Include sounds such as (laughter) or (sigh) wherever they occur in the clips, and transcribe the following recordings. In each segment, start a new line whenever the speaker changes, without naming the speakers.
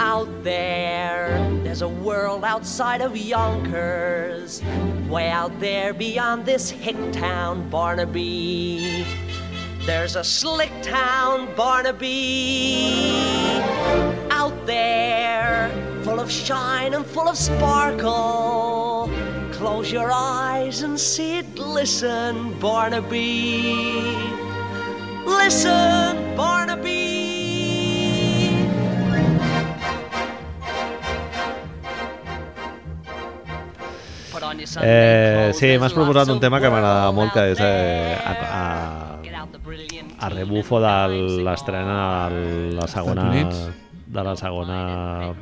Out there, there's a world outside of Yonkers. Way out there beyond this hick town, Barnaby. There's a slick town, Barnaby. Out there, full of shine and full of sparkle. Close your eyes and see it glisten, Barnaby. Listen, Barnaby.
Eh, sí, m'has proposat un tema que m'agrada molt, que és eh, a, a,
the
a rebufo de
the
l'estrena de la segona de la segona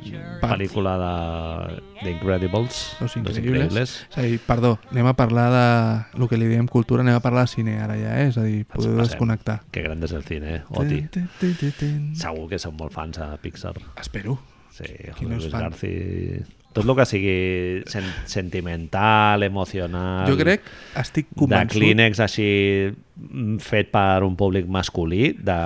pel·lícula de d'Incredibles
Los Increïbles. És a dir, perdó, anem a parlar de el que li diem cultura, anem a parlar de cine ara ja, eh? és a dir, podeu
Passem.
desconnectar.
que gran és el cine, eh? Oti
tin, tin, tin.
segur que són molt fans a Pixar
Espero.
sí,
Qui no
joder,
és
Luis
fan?
Garci tot el que sigui sen sentimental, emocional
Jo crec, estic
de
convençut...
clínex així mm, fet per un públic masculí de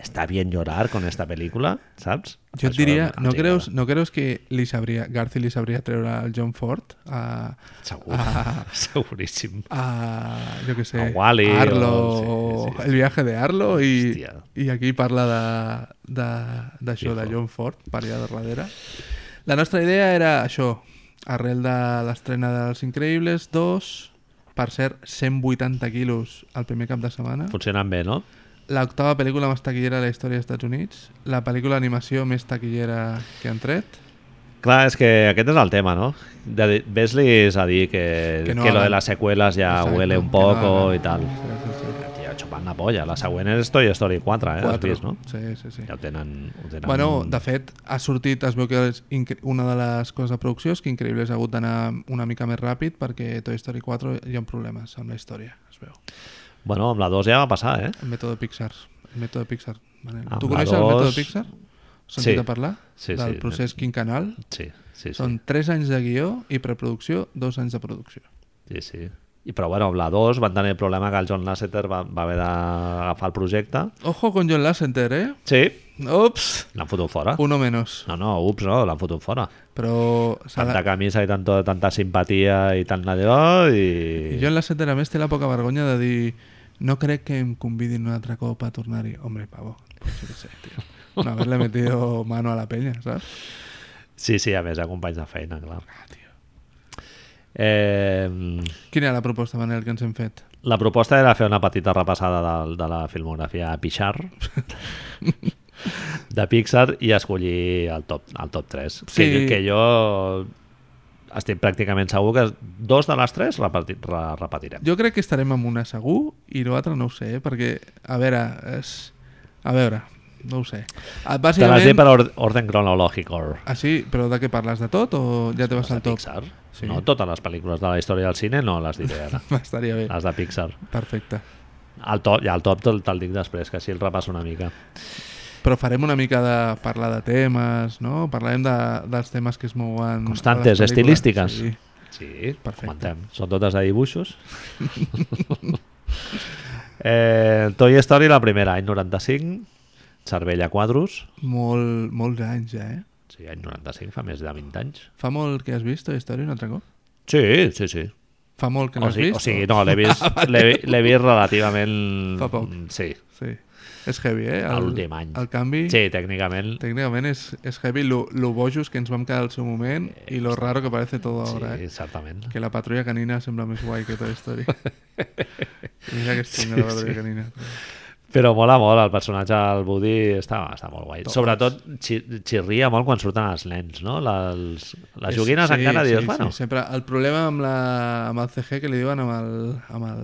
està bien llorar con esta película, saps?
Jo et
Això
diria, no creus, no creus que li sabria, Garci li sabria treure el John Ford a,
Segur,
Ah. (laughs)
seguríssim.
a jo que sé,
A Wall-E o-
Arlo,
sí, sí, sí.
el viaje de Arlo i,
Hòstia.
i aquí parla de- de- d'això, de,
Fijo.
John Ford, per allà darrere. La nostra idea era això, arrel de l'estrena dels Increïbles 2, per cert, 180 quilos el primer cap de setmana,
Funcionen bé, no?
l'octava pel·lícula més taquillera de la història dels Estats Units, la pel·lícula d'animació més taquillera que han tret,
Clar, és que aquest és el tema, no? De, Ves-li a dir que,
Que
que,
no
lo de
hagan.
las secuelas ya
Exacto,
huele un
que no
poco
hagan.
y tal. Tio, xupant la polla. La següent és Toy Story 4, eh? Has
Quatre.
vist, no?
Sí, sí, sí.
Ja ho tenen... Ho tenen...
Bueno, de fet, ha sortit, es veu que és incre- una de les coses de producció és que Increïbles ha hagut d'anar una mica més ràpid perquè Toy Story 4 hi ha problemes amb la història, es veu.
bueno, amb la 2 ja va passar, eh?
El mètode Pixar. El mètode Pixar. Manel.
Amb
Tu coneixes el mètode
dos-
Pixar? Sentit
Sí.
a parlar?
Sí,
Del
sí.
procés quincanal?
Sí, sí, sí.
Són 3 anys de guió i preproducció, 2 anys de producció.
Sí, sí. I, però bueno, la 2 van tenir el problema que el John Lasseter va, va haver d'agafar el projecte.
Ojo con John Lasseter, eh?
Sí,
Ups!
l'han fotut fora.
Uno menos.
No, no, ups, no, l'han fotut fora.
Però...
Tanta camisa i tanto, tanta simpatia i tant d'allò i...
I John Lasseter, a més, té la poca vergonya de dir no crec que em convidin un altre cop a tornar-hi. Hombre, pavo, pues qué sé, tío. No haberle metido mano a la peña, ¿sabes?
Sí, sí, a més, a companys de feina, clar.
Ah, tio.
Eh,
Quina era la proposta, Manel, que ens hem fet?
la proposta era fer una petita repassada de, de la filmografia Pixar (laughs) de Pixar i escollir el top, el top 3
Sí.
que, que jo estic pràcticament segur que dos de les tres repeti, re, repetirem
Jo crec que estarem amb una segur i l'altra no ho sé, eh? perquè, a veure, és... a veure, no ho sé. Ah,
te les
Bàsicament...
per or orden cronològic
Ah, sí? Però de què parles? De tot o ja te vas al top?
Pixar
Sí.
no totes les pel·lícules de la història del cine no les diré ara (laughs)
Estaria bé.
les de Pixar
Perfecte.
el top, ja el top te'l te dic després que així el repasso una mica
Però farem una mica de parlar de temes, no? Parlarem de, dels temes que es mouen...
Constantes, estilístiques.
Sí.
Sí,
Perfecte.
comentem. Són totes de dibuixos. (laughs) eh, Toy Story, la primera, any 95. Cervella Quadros.
Molt, molts anys ja, eh?
Sí, any 95, fa més de 20 anys.
Fa molt que has vist Toy Story un altre cop?
Sí, sí, sí.
Fa molt que
O
l'has
sigui,
vist?
o sigui, no, l'he (laughs) vist, l'he vi- l'he vist relativament...
Fa poc.
Sí,
Sí. És heavy, eh?
L'últim any.
El canvi...
sí, tècnicament...
Tècnicament és, és heavy lo, lo bojos que ens vam quedar al seu moment i lo raro que parece todo ahora,
Sí,
eh?
certament.
Que la patrulla canina sembla més guai que Toy Story. (laughs) Mira que és xunga la patrulla canina.
Però mola molt, el personatge del Woody està, està molt guai.
Tots.
Sobretot xi, xirria molt quan surten els nens, no? Les, les joguines encara dius, bueno,
Sí, sempre. El problema amb, la, amb el CG que li diuen amb, el, amb el,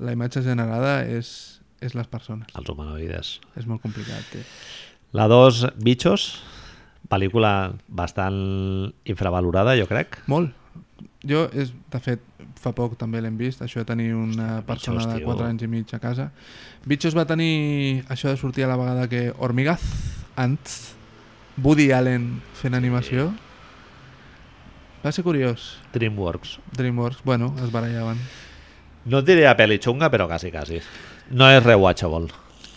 la imatge generada és, és les persones.
els humanoides.
És molt complicat, tio.
La 2, Bichos, pel·lícula bastant infravalorada, jo crec.
Molt. Jo, és, de fet, fa poc també l'hem vist, això de tenir una persona
Bichos,
de
tio.
4 anys i mig a casa. Bichos va tenir això de sortir a la vegada que Hormigaz, Ants, Woody Allen fent animació. Va ser curiós.
DreamWorks.
DreamWorks, bueno, es barallaven.
No et diria pel·li xunga, però quasi, quasi. No és rewatchable.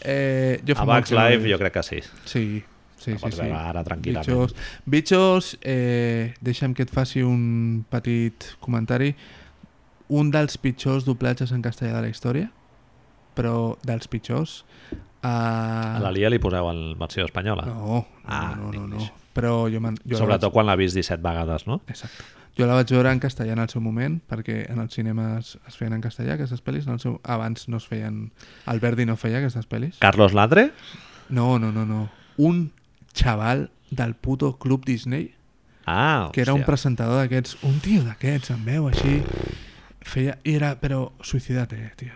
Eh, jo
A
fa
Life
vist.
jo crec que sí.
Sí, Sí, sí, sí.
ara tranquil·lament.
Bitxos, Bitxos eh, deixa'm que et faci un petit comentari. Un dels pitjors doblatges en castellà de la història, però dels pitjors...
A
Uh,
la Lia li poseu en versió espanyola.
no, no,
Ah,
no, no, no, no. Però jo, jo
Sobretot
vaig,
quan l'ha vist 17 vegades, no?
exacte. Jo la vaig veure en castellà en el seu moment, perquè en els cinemes es feien en castellà aquestes pel·lis. En el seu... Abans no es feien... El Verdi no feia aquestes pel·lis.
Carlos Latre?
No, no, no, no. Un xaval del puto Club Disney
Ah,
que era un presentador d'aquests, un tio d'aquests, amb veu així, feia, i era, però suïcidate, tio,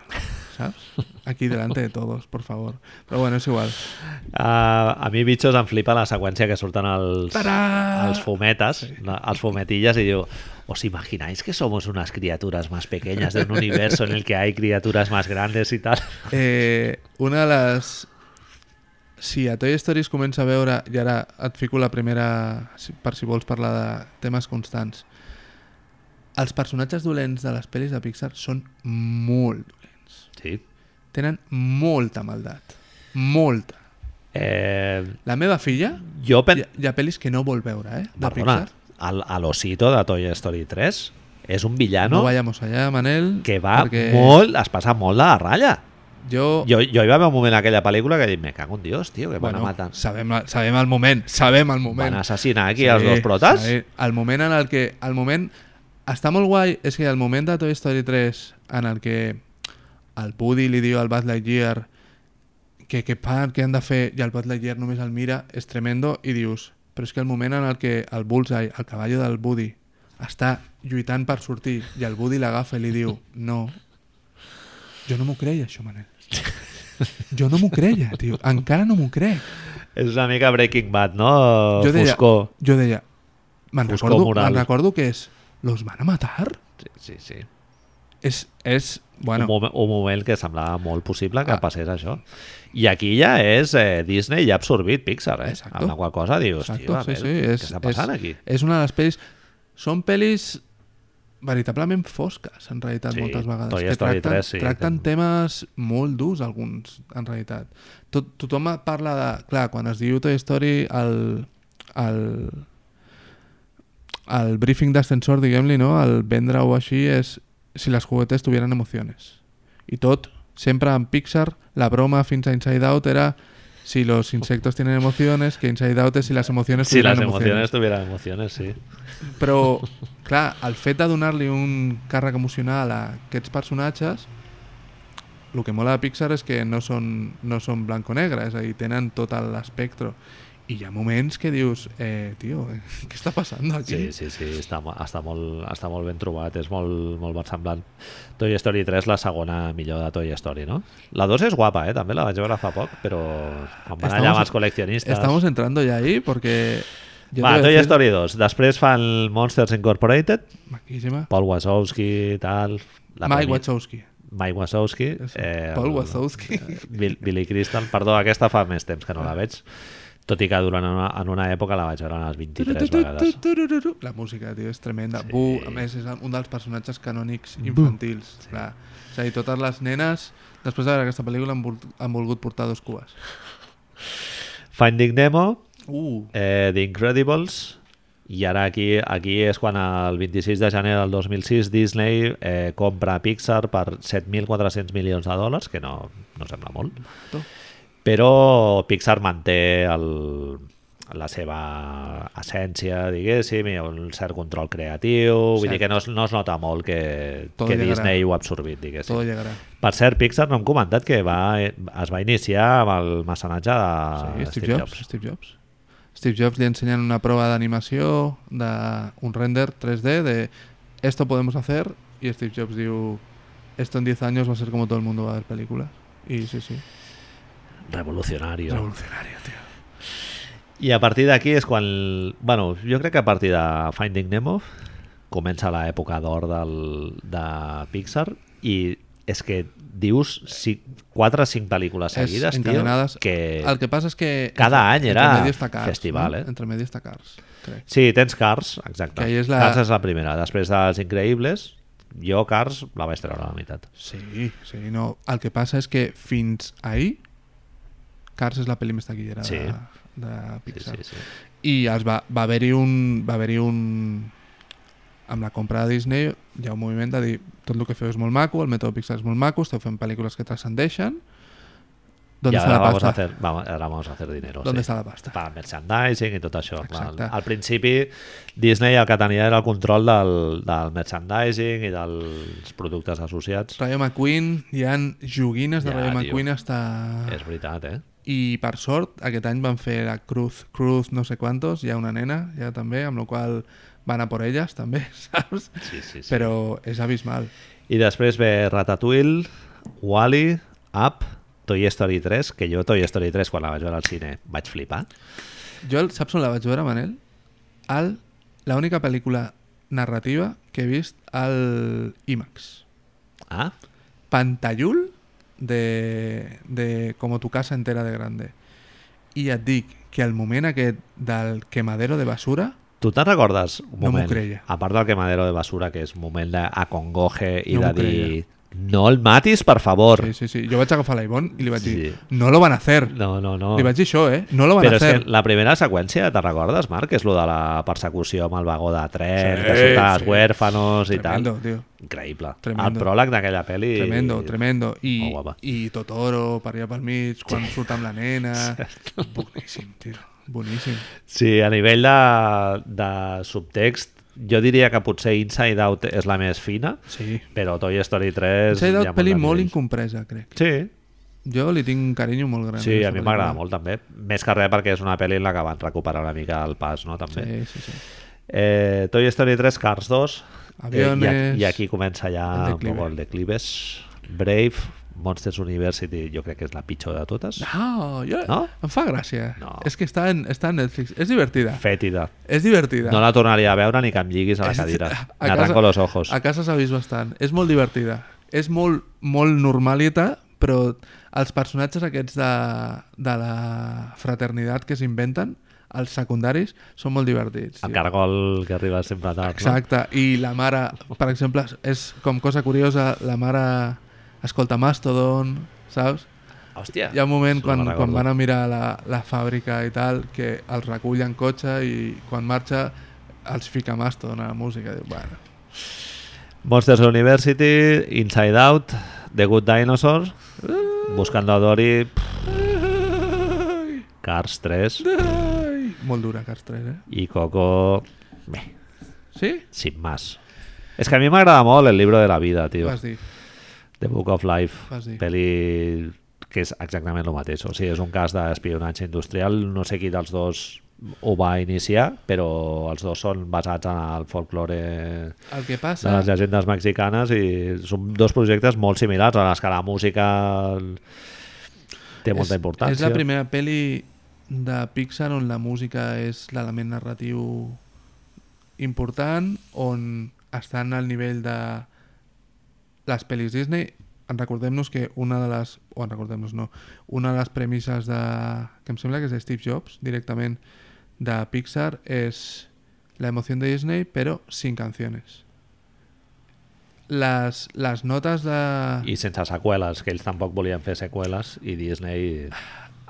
saps? Aquí delante de todos, por favor. Però bueno, és igual.
Uh, a mi, bitxos, em flipa la seqüència que surten els,
Tarà!
els fumetes, no, els fumetillas, i diu, ¿os imagináis que somos unas criaturas más pequeñas de un universo en el que hay criaturas más grandes y tal?
Eh, una de les... Si a Toy Story es comença a veure, i ara et fico la primera, per si vols parlar de temes constants, els personatges dolents de les pel·lis de Pixar són molt dolents.
Sí.
Tenen molta maldat. Molta.
Eh,
La meva filla
jo
Hi
pen...
ha, hi ha pel·lis que no vol veure, eh? De
Perdona,
Pixar.
el, a l'osito de Toy Story 3 és un villano
No vayamos allá, Manel.
que va
perquè
molt, es passa molt de la ratlla.
Jo,
Jo, jo hi va haver un moment en aquella pel·lícula que dic, me cago en Dios, tio, que
bueno,
van a matar.
sabem, sabem el moment, sabem el
Van
moment.
a assassinar aquí els dos protes?
sí. El moment en el que... El moment... Està molt guai, és que el moment de Toy Story 3 en el que el Woody li diu al Buzz Lightyear que, que fan, què han de fer, i el Buzz Lightyear només el mira, és tremendo, i dius, però és que el moment en el que el Bullseye, el cavall del Woody, està lluitant per sortir, i el Woody l'agafa i li diu, no, jo no m'ho creia, això, Manel. Jo no m'ho creia, tio. Encara no m'ho crec.
És una mica Breaking Bad, no?
Jo deia,
Foscor.
jo deia, me'n recordo, me'n recordo que és, los van a matar?
Sí, sí, sí.
És, és bueno,
un, moment, un moment que semblava molt possible que
Ah.
passés això. I aquí ja és eh, Disney ja ha absorbit Pixar, eh?
Exacto.
Amb la qual cosa dius,
Exacto,
tio, a
sí,
veure,
sí,
què
és,
està passant
és,
aquí?
És una de les pel·lis... Són pel·lis veritablement fosques, en realitat,
Sí,
moltes vegades. Que tracten,
3, sí.
tracten temes molt durs, alguns, en realitat. Tot, tothom parla de... Clar, quan es diu Toy Story, el, el, el briefing d'ascensor, diguem-li, no? el vendre-ho així és si les juguetes tuvieran emociones. I tot, sempre en Pixar, la broma fins a Inside Out era si los insectos tienen emociones, que Inside Out és si les emociones
Si
tuvieran emociones.
emociones tuvieran emociones, sí.
Però, clar, el fet de donar-li un càrrec emocional a aquests personatges, el que mola de Pixar és que no són, no són blanco-negre, és a dir, tenen tot l'espectre. I hi ha moments que dius, eh, tio, eh, (laughs) què està passant aquí?
Sí, sí, sí, està, està, molt, està molt ben trobat, és molt, molt versemblant. Toy Story 3, la segona millor de Toy Story, no? La 2 és guapa, eh? També la vaig veure fa poc, però quan van allà
Estamos-
amb els col·leccionistes...
Estamos entrando ya ahí porque... yo
Va, Toy
decir-
Story 2. Després fan Monsters Incorporated,
Maquísima.
Paul Wazowski, tal... La
Mike
premi-
Wachowski.
Mike Wazowski. Eh,
Paul
el-
Wazowski.
Bill, Billy Crystal. Perdó, aquesta fa més temps que no la veig. Tot i que durant una, en una època la vaig veure unes 23 vegades.
La música, tio, és tremenda. Sí. Bu, a més, és un dels personatges canònics infantils. Sí. Clar. És a dir, totes les nenes, després de veure aquesta pel·lícula, han, vol- han volgut portar dos cues.
Finding Nemo,
Uh,
eh, The Incredibles, i ara aquí, aquí és quan el 26 de gener del 2006 Disney eh, compra Pixar per 7.400 milions de dòlars, que no, no sembla molt.
to.
Però Pixar manté el, la seva essència, diguéssim, i un cert control creatiu, vull
Cert.
dir que no es, no es nota molt que,
Todo
que
llegarà.
Disney ho ha absorbit, diguéssim.
Todo llegarà.
Per cert, Pixar no hem comentat que va, es va iniciar amb el mecenatge de
Sí, Steve, Jobs, Steve Jobs. Steve Jobs li ensenyen una prova d'animació d'un render 3D de esto podemos hacer y Steve Jobs diu esto en 10 años va a ser como todo el mundo va a ver películas. Y sí, sí.
Revolucionario.
Revolucionario, tío.
I a partir d'aquí és quan... Bueno, jo crec que a partir de Finding Nemo comença l'època d'or de Pixar i és que dius si, 4 o 5 pel·lícules seguides, tio, que...
El que passa és que...
Cada any era
Cars,
festival,
no?
eh?
Entre medio està Cars, crec.
Sí, tens Cars, exacte.
És la-
Cars és la primera. Després dels Increïbles, jo Cars la vaig treure a la meitat.
Sí, sí, no. El que passa és que fins ahir Cars és la pel·li més taquillera
Sí.
de, de
Sí,
Pixar.
sí, sí.
I es va, va haver-hi un, va haver un... Amb la compra de Disney hi ha un moviment de dir tot el que feu és molt maco, el mètode Pixar és molt maco, esteu fent pel·lícules que transcendeixen, ¿Dónde
y
está
ahora
la
vamos, a hacer, vamos, ahora vamos a hacer dinero.
¿Dónde
sí.
está la pasta?
Per merchandising i tot això. Clar.
Exacte.
Al principi, Disney el que tenia era el control del, del merchandising i dels productes associats.
Rayo McQueen, hi ha joguines de
Ja,
Rayo. McQueen hasta...
És veritat, eh?
I per sort, aquest any van fer la Cruz, Cruz no sé quantos, hi ha una nena ja també, amb la qual van a por elles també, (laughs) saps?
Sí, sí, sí.
Però és abismal.
I després ve Ratatouille, Wall-E, Up, Toy Story 3, que jo Toy Story 3 quan la vaig veure al cine vaig flipar.
Jo, el- saps on la vaig veure, Manel? Al, la única pel·lícula narrativa que he vist al IMAX.
Ah,
Pantallul de, de Como tu casa entera de grande. I et dic que al moment aquest del quemadero de basura
tu te'n recordes un
No m'ho
moment,
creia.
a part del quemadero de basura, que és un moment d'acongoje i
No
de
m'ho
dir
creia.
No el matis, per favor.
Sí, sí, sí. Jo vaig agafar l'Ivonne i li vaig dir,
Sí.
no lo van a hacer.
No, no, no.
Li vaig dir això, eh? No lo van
Però
a
és
hacer.
que la primera seqüència, te'n recordes, Marc? És lo de la persecució amb el vagó de tren,
Sí,
que surten els
sí.
huérfanos i
Tremendo,
tal.
tio.
Increïble.
Tremendo.
El pròleg d'aquella pel·li...
Tremendo, tremendo. I,
Molt guapa.
I Totoro per allà pel mig, quan surt amb la nena. Boníssim, tio. Boníssim.
Sí, a nivell de, de subtext, jo diria que potser Inside Out és la més fina,
Sí.
però Toy Story 3...
Inside Out, pel·li
de
molt incompresa, crec.
Sí,
Jo li tinc un carinyo molt gran.
sí, a mi m'agrada molt també. Més que res perquè és una pel·li en la que van recuperar una mica el pas, no? També.
Sí, sí, sí.
Eh, Toy Story 3, Cars 2.
Aviones,
i, aquí, I aquí comença ja
el declive.
el declives. Brave, Monsters University, jo crec que és la pitjor de totes.
No, jo,
No?
em fa gràcia.
No.
És que està en, està en Netflix. És divertida.
Fètida.
És divertida.
No la tornaria a veure ni que em lliguis a la
És-
cadira. arranco los ojos.
A casa s'ha vist bastant. És molt divertida. És molt, molt normalita, però els personatges aquests de, de la fraternitat que s'inventen, els secundaris, són molt divertits.
El cargol que arriba sempre tard.
Exacte. I la mare, per exemple, és com cosa curiosa, la mare escolta Mastodon, saps?
Hòstia.
Hi ha un moment quan, quan van a mirar la, la fàbrica i tal, que els recull en cotxe i quan marxa els fica Mastodon a la música. Diu, bueno,
Monsters University, Inside Out, The Good Dinosaur, Buscando a Dory, Cars 3
Ai, molt dura Cars 3, eh?
i Coco... Bé,
Sí?
sin más. És que a mi m'agrada molt el libro de la vida, tio.
Vas dir.
The Book of Life. Pel·li que és exactament el mateix. O sigui, és un cas d'espionatge industrial. No sé qui dels dos ho va iniciar, però els dos són basats en el folklore
El que
de
passa...
les llegendes mexicanes i són dos projectes molt similars en els que la música té molta
és,
importància.
És la primera pel·li de Pixar on la música és l'element narratiu important, on estan al nivell de les pel·lis Disney. En recordem-nos que una de les... O en recordem-nos, no. Una de les premisses de... que em sembla que és de Steve Jobs, directament, de Pixar, és la emoció de Disney, però sin canciones. Les, les notes de...
I sense seqüeles, que ells tampoc volien fer seqüeles i Disney...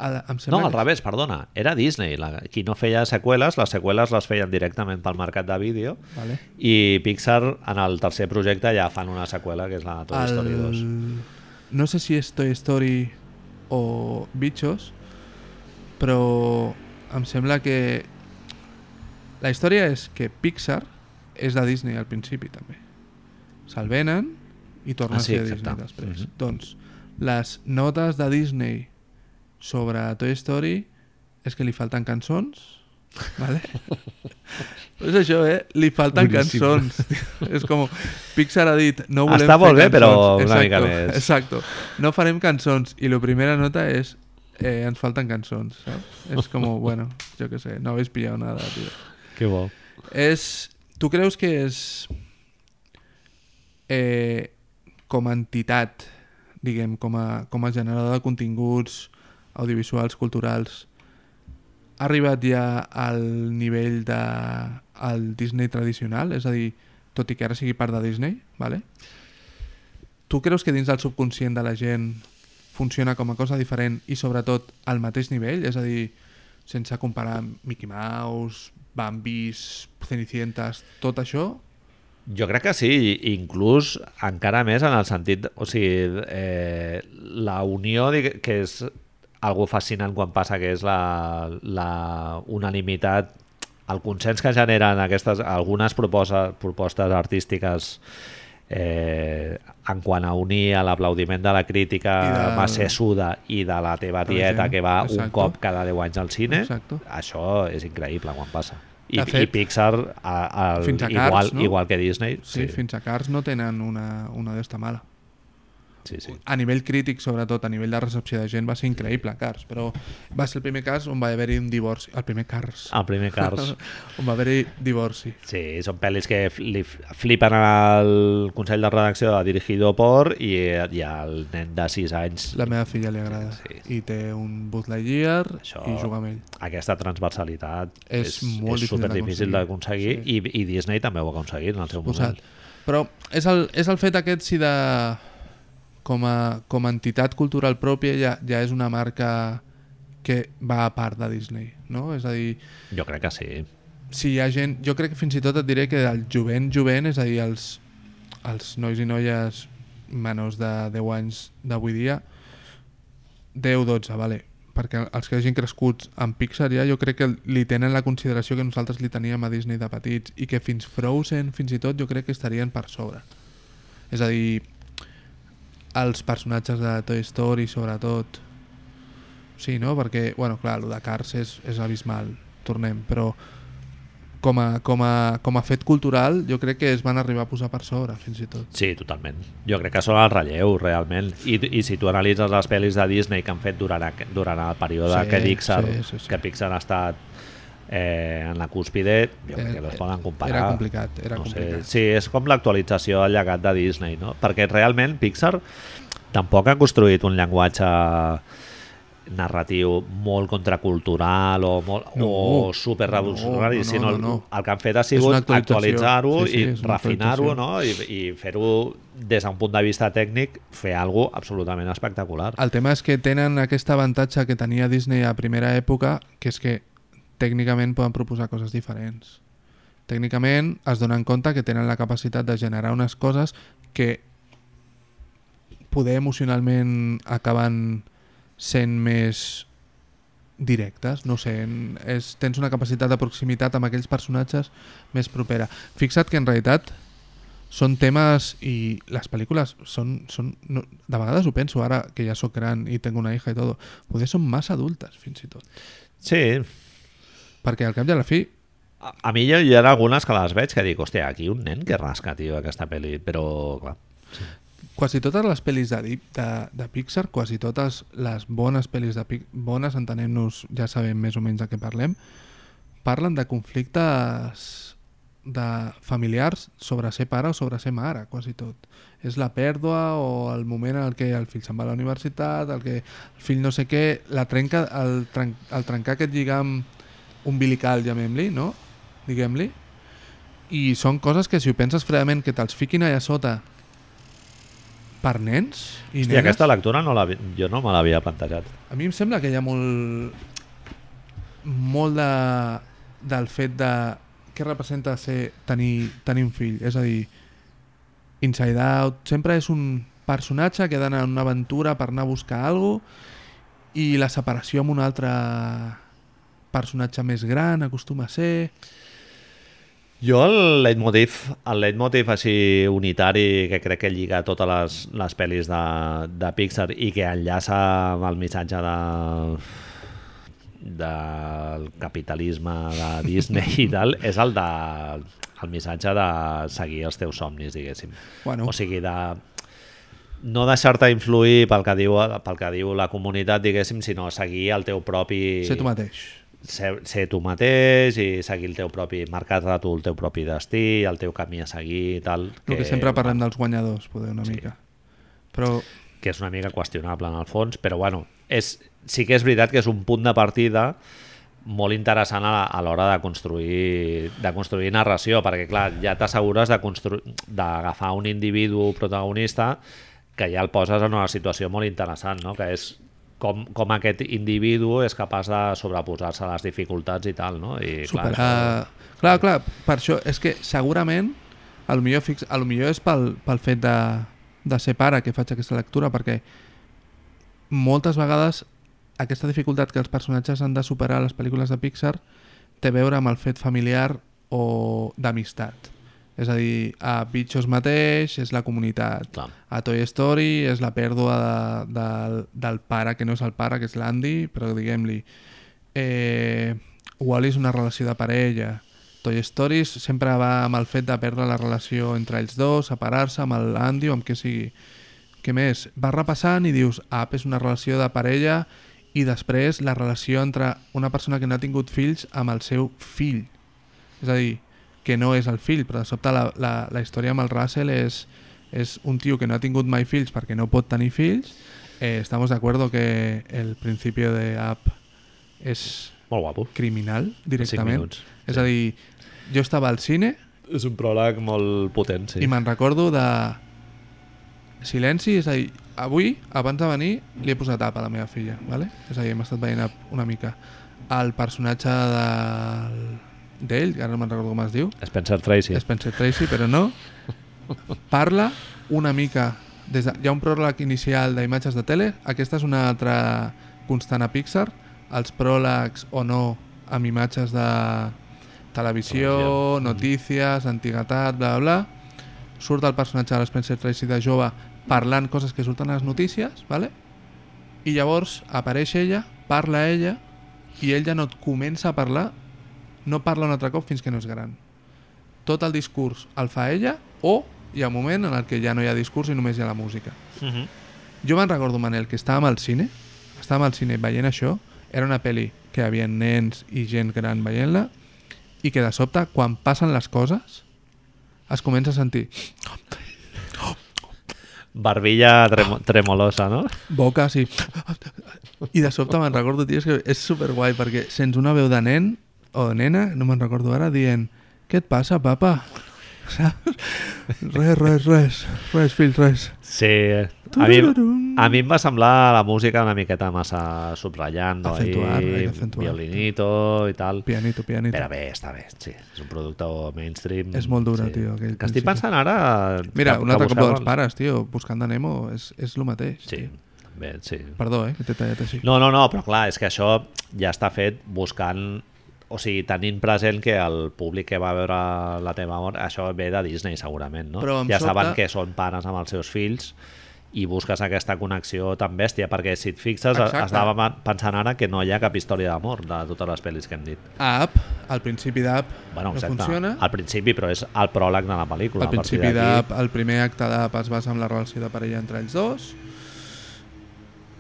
Em
No, al
que-
revés, perdona. Era Disney. La, qui no feia seqüeles, les seqüeles les feien directament pel mercat de vídeo
Vale.
i Pixar en el tercer projecte ja fan una seqüela que és la Toy Story 2.
No sé si és Toy Story o Bichos, però em sembla que la història és que Pixar és de Disney al principi també. Se'l venen i torna
Ah, sí,
a ser
exacte.
Disney després.
Mhm.
Doncs les notes de Disney sobre Toy Story és que li falten cançons Vale? (laughs) Però és això, eh? Li falten
Boníssim.
cançons. és com... Pixar ha dit, no volem
Està molt bé,
cançons.
però una
exacto,
mica més.
Exacto. No farem cançons. I la primera nota és eh, ens falten cançons, saps? És com, bueno, jo què sé, no habéis pillado nada, tío.
Que bo.
És... Tu creus que és... Eh, com a entitat, diguem, com a, com a generador de continguts audiovisuals, culturals, ha arribat ja al nivell de Disney tradicional? És a dir, tot i que ara sigui part de Disney, vale? tu creus que dins del subconscient de la gent funciona com a cosa diferent i sobretot al mateix nivell? És a dir, sense comparar Mickey Mouse, Bambis, Cenicientas, tot això,
Jo crec que sí, inclús encara més en el sentit, o sigui, eh, la unió, que és algo fascinant quan passa, que és la, la unanimitat, el consens que generen aquestes, algunes propostes, propostes artístiques eh, en quant a unir a l'aplaudiment de la crítica
I de-
macessuda i de la teva tieta que va un
exacto.
cop cada 10 anys al cine,
Exacto.
això és increïble quan passa. I,
De fet,
i Pixar, a, a,
fins a
igual,
Cars, no?
igual que Disney,
sí, fins a Cars no tenen una, una d'esta mala.
Sí, sí.
A nivell crític, sobretot, a nivell de recepció de gent, va ser increïble, Cars, però va ser el primer cas on va haver-hi un divorci. El primer Cars.
El primer Cars. (laughs)
on va haver-hi divorci.
Sí, són pel·lis que li flipen al Consell de Redacció de Dirigido por i, i el nen de 6 anys
La meva filla li agrada.
Sí,
I té un Buzz Lightyear
Això-
i juga amb ell.
aquesta transversalitat
És
és,
molt
és
difícil d'aconseguir.
d'aconseguir i, i Disney també ho ha aconseguit en el seu moment.
Però és el, és el fet aquest si de... Com a, com a entitat cultural pròpia ja, ja és una marca que va a part de Disney, no? És a dir,
Jo crec que sí.
si hi ha gent... Jo crec que fins i tot et diré que el jovent jovent, és a dir, els, els nois i noies menors de 10 anys d'avui dia, 10-12, vale. Perquè els que hagin crescut amb Pixar ja jo crec que li tenen la consideració que nosaltres li teníem a Disney de petits i que fins Frozen, fins i tot, jo crec que estarien per sobre. És a dir, els personatges de Toy Story, sobretot, sí, no? Perquè, bueno, clar, el de Cars és, és abismal, tornem, però com a, com, a, com a fet cultural jo crec que es van arribar a posar per sobre, fins i tot.
Sí, totalment. Jo crec que són el relleu, realment. I, i si tu analitzes les pel·lis de Disney que han fet durant, durant el període
Sí,
que Pixar,
sí, sí, sí.
que Pixar ha estat eh, en la cúspide, jo crec que no es poden comparar.
Era complicat, era
no
complicat.
Sé, sí, és com l'actualització del llegat de Disney, no? Perquè realment Pixar tampoc ha construït un llenguatge narratiu molt contracultural o, molt,
No,
o super revolucionari,
no, no,
sinó
no, no.
el que han fet ha sigut actualitzar-ho
Sí, sí,
i refinar-ho no? i, i fer-ho des d'un punt de vista tècnic fer alguna absolutament espectacular.
El tema és que tenen aquest avantatge que tenia Disney a primera època, que és que tècnicament poden proposar coses diferents. Tècnicament es donen compte que tenen la capacitat de generar unes coses que poder emocionalment acaben sent més directes, no sé, és, tens una capacitat de proximitat amb aquells personatges més propera. Fixa't que en realitat són temes i les pel·lícules són, són no, de vegades ho penso ara que ja sóc gran i tengo una hija i tot poder són massa adultes fins i tot
Sí,
perquè al cap i a la fi
a, a mi hi ha, algunes que les veig que dic, hòstia, aquí un nen que rasca, tio, aquesta pel·li, però clar,
quasi totes les pel·lis de, de, de Pixar quasi totes les bones pel·lis de Pixar bones entenem-nos, ja sabem més o menys de què parlem parlen de conflictes de familiars sobre ser pare o sobre ser mare, quasi tot. És la pèrdua o el moment en el que el fill se'n va a la universitat, el que el fill no sé què, la trenca, el, tren, el trencar aquest lligam umbilical, llamem-li, no? Diguem-li. I són coses que si ho penses fredament que te'ls fiquin allà sota per nens i
Hòstia,
nenes,
aquesta lectura no la, jo no me l'havia plantejat.
a mi em sembla que hi ha molt molt de, del fet de què representa ser tenir, tenir un fill és a dir Inside Out sempre és un personatge que ha d'anar en una aventura per anar a buscar alguna i la separació amb un altre personatge més gran acostuma a ser?
Jo el leitmotiv, el leitmotiv així unitari que crec que lliga totes les, les pel·lis de, de Pixar i que enllaça amb el missatge de del capitalisme de (laughs) Disney i tal, és el de el missatge de seguir els teus somnis, diguéssim.
bueno,
O sigui, de no deixar-te influir pel que, diu, pel que diu la comunitat, diguéssim, sinó seguir el teu propi...
ser tu mateix
ser, ser tu mateix i seguir el teu propi, marcar-te tu el teu propi destí, el teu camí a seguir i tal.
el que sempre parlem dels guanyadors poder una
Sí.
mica però
que és una mica qüestionable en el fons, però bueno, és, sí que és veritat que és un punt de partida molt interessant a, a l'hora de construir, de construir narració, perquè clar, ja t'assegures d'agafar un individu protagonista que ja el poses en una situació molt interessant, no? que és com, com aquest individu és capaç de sobreposar-se a les dificultats i tal, no? I,
Superar...
Clar,
Clar, clar, per això és que segurament a lo millor, fix... a lo millor és pel, pel fet de, de ser pare que faig aquesta lectura, perquè moltes vegades aquesta dificultat que els personatges han de superar a les pel·lícules de Pixar té a veure amb el fet familiar o d'amistat. És a dir, a Bitchos mateix és la comunitat.
Clar.
A Toy Story és la pèrdua de, del, del pare, que no és el pare, que és l'Andy, però diguem-li... Eh, Wall-E és una relació de parella. Toy Story sempre va amb el fet de perdre la relació entre ells dos, separar-se amb l'Andy o amb què sigui. Què més? Vas repassant i dius, Up és una relació de parella i després la relació entre una persona que no ha tingut fills amb el seu fill. És a dir, que no és el fill, però de sobte la, la, la història amb el Russell és, és un tio que no ha tingut mai fills perquè no pot tenir fills. Eh, estamos de acuerdo que el principio de Up és
Molt guapo.
criminal directament.
minuts.
És a dir, jo estava al cine
És un pròleg molt potent, sí.
i me'n recordo de silenci, és a dir, avui, abans de venir, li he posat up a la meva filla, ¿vale? és a dir, hem estat veient una mica. El personatge del... d'ell, ara no me'n recordo com es diu,
Spencer Tracy.
Spencer Tracy, però no, parla una mica... Des de, hi ha un pròleg inicial d'imatges de tele, aquesta és una altra constant a Pixar, els pròlegs o no amb imatges de televisió,
Televisió.
notícies, antiguitat, bla, bla, bla. Surt el personatge de l'Spencer Tracy de jove parlant coses que surten a les notícies, ¿vale? i llavors apareix ella, parla ella, i ell ja no et comença a parlar, no parla un altre cop fins que no és gran tot el discurs el fa ella o hi ha un moment en el que ja no hi ha discurs i només hi ha la música.
Mhm.
Jo me'n recordo, Manel, que estàvem al cine, estàvem al cine veient això, era una pel·li que hi havia nens i gent gran veient-la, i que de sobte, quan passen les coses, es comença a sentir
Barbilla tremo tremolosa, no?
boques i... I de sobte me'n recordo, tio, és que és superguai, perquè sents una veu de nen o de nena, no me'n recordo ara, dient què et passa, papa? (laughs) Saps? Res, res, res, res, fill, res.
Sí. A mi, a mi em va semblar la música una miqueta massa subratllant, no?
Acentuar,
I
que acentuar.
violinito i tal.
Pianito, pianito.
Però bé, està bé, sí. És un producte mainstream.
És molt dura,
sí.
tio, aquell
Que estic pensant ara...
Mira,
que-
un
que
altre cop dels pares, tio, buscant de Nemo, és, és el mateix.
Sí,
tio.
bé, sí.
Perdó, eh, que t'he tallat així.
No, no, no, però clar, és que això ja està fet buscant o sigui, tenint present que el públic que va veure la teva mort, això ve de Disney segurament, no? Ja saben
sobta-
que són pares amb els seus fills i busques aquesta connexió tan bèstia, perquè si et fixes,
Exacte.
estava pensant ara que no hi ha cap història d'amor de totes les pel·lis que hem dit.
A Up, al principi d'Up
Bueno,
no funciona.
al principi, però és el pròleg de la pel·lícula.
Al principi d'Up, el primer acte d'Up es basa en la relació de parella entre ells dos.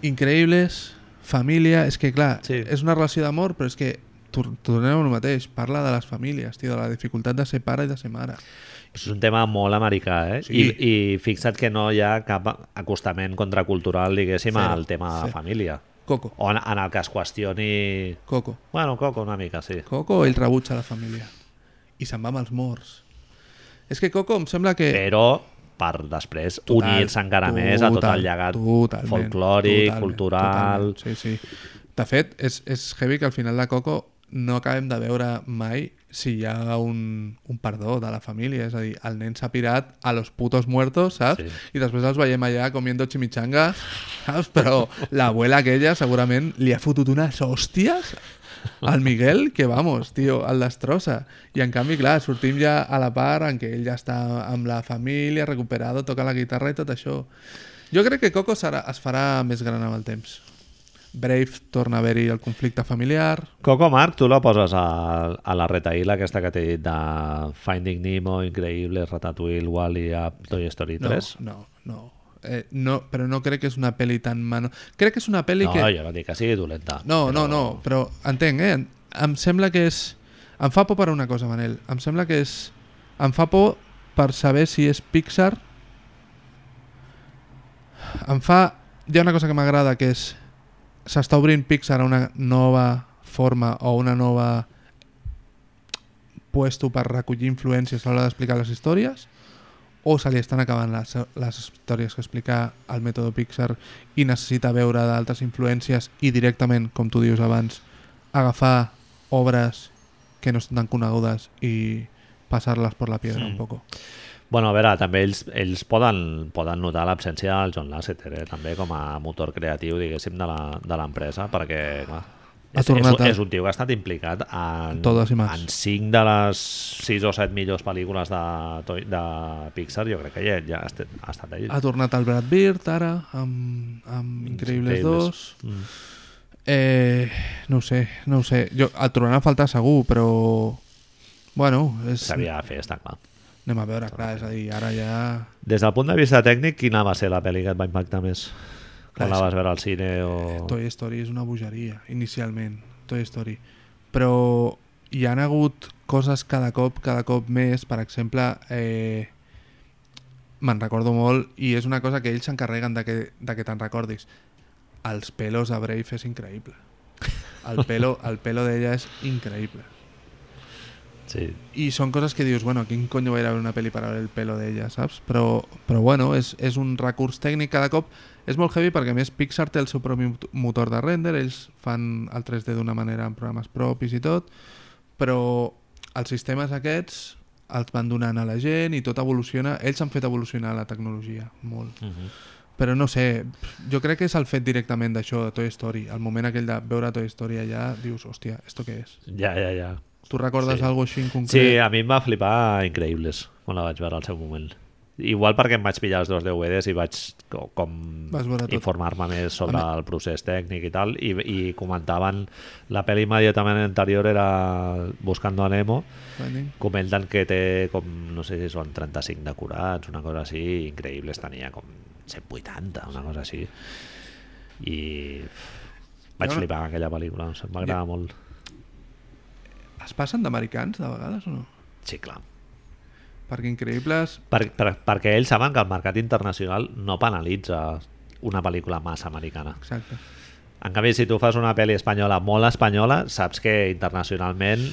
Increïbles, família... És que, clar,
Sí.
és una relació d'amor, però és que tor- tornem al mateix. Parla de les famílies, tio, de la dificultat de ser pare i de ser mare.
És un tema molt americà, eh?
Sí.
I, I fixa't que no hi ha cap acostament contracultural, diguéssim,
Zero.
al tema de la
Sí.
família.
Coco,
O en, en el que es qüestioni...
Coco.
Bueno, Coco una mica, sí.
Coco, ell rebutja la família. I se'n va amb els morts. És que Coco em sembla que...
Però per després
Total,
unir-se encara més a tot
total,
el llegat
totalment,
folclòric,
totalment,
cultural...
totalment, Sí, sí. De fet, és, és heavy que al final de Coco no acabem de veure mai si hi ha un, un perdó de la família. És a dir, el nen s'ha pirat a los putos muertos, saps?
Sí.
I després els veiem allà comiendo chimichangas, saps? Però l'abuela aquella segurament li ha fotut unes hòsties al Miguel que, vamos, tio, el destrossa. I en canvi, clar, sortim ja a la part en què ell ja està amb la família, recuperado, toca la guitarra i tot això. Jo crec que Coco serà, es farà més gran amb el temps. Brave torna a haver-hi el conflicte familiar.
Coco Marc, tu la poses a, a la retaïla aquesta que t'he dit de Finding Nemo, Increïble, Ratatouille, Wall-E, Toy Story
No,
3?
no, no. Eh, no, però no crec que és una pel·li tan mano... Crec que és una pel·li
No,
que...
jo no dic que sigui dolenta.
No,
però-
no, no, però entenc, eh? Em- Em sembla que és... Em fa por per una cosa, Manel. Em sembla que és... Em fa por per saber si és Pixar... Em fa... Hi ha una cosa que m'agrada, que és... S'està obrint Pixar a una nova forma o una nova puesto per recollir influències a l'hora d'explicar les històries o se li estan acabant les, les històries que explica el mètode Pixar i necessita veure d'altres influències i directament, com tu dius abans, agafar obres que no estan tan conegudes i passar-les per la piedra
Mm.
un poco.
Bueno, a veure, també ells, ells poden, poden notar l'absència del John Lasseter, eh? també com a motor creatiu, diguéssim, de l'empresa, perquè, clar,
Ha
és,
tornat
és, és un tio que ha estat implicat en,
Todas
en cinc de les sis o set millors pel·lícules de, de Pixar, jo crec que ja, ja ha estat, ha estat ell.
Ha tornat el Brad Bird ara, amb, amb Increïbles
Increïbles.
2.
Mm.
Eh, no ho sé, no ho sé. Jo, el trobarà a faltar segur, però... Bueno, és...
S'havia de fer, està clar.
Anem a veure, clar, és a dir, ara ja...
Des del punt de vista tècnic, quina va ser la pel·li que et va impactar més?
Clar,
Quan la vas veure al cine o...
Toy Story és una bogeria, inicialment, Toy Story. Però hi han hagut coses cada cop, cada cop més, per exemple, eh, me'n recordo molt, i és una cosa que ells s'encarreguen de que, de que te'n recordis. Els pelos de Brave és increïble. El pelo, el pelo d'ella és increïble.
Sí.
I són coses que dius, bueno, quin conyo va ir a veure una pel·li per a veure el pelo d'ella, saps? Però, però bueno, és, és un recurs tècnic cada cop. És molt heavy perquè a més Pixar té el seu propi mot- motor de render, ells fan el 3D d'una manera amb programes propis i tot, però els sistemes aquests els van donant a la gent i tot evoluciona. Ells han fet evolucionar la tecnologia molt.
Uh -huh.
Però no sé, jo crec que és el fet directament d'això, de Toy Story. El moment aquell de veure Toy Story allà, dius, hòstia, ¿esto què és?
Ja, ja, ja.
Tu recordes
Sí.
algo així en concret?
Sí, a mi em va flipar Increïbles quan la vaig veure al seu moment. Igual perquè em vaig pillar els dos DVDs i vaig co- com informar-me més sobre el procés tècnic i tal, i, i comentaven la pel·li immediatament anterior era Buscando a Nemo,
Finding?
comenten que té com, no sé si són 35 decorats, una cosa així, Increïbles tenia com 180, una cosa així. I vaig flipar aquella pel·lícula, no sé, m'agrada molt.
Es passen d'americans de vegades o no?
Sí, clar.
Perquè increïbles...
Per, per, perquè ells saben que el mercat internacional no penalitza una pel·lícula massa americana.
Exacte.
En canvi, si tu fas una pel·li espanyola molt espanyola, saps que internacionalment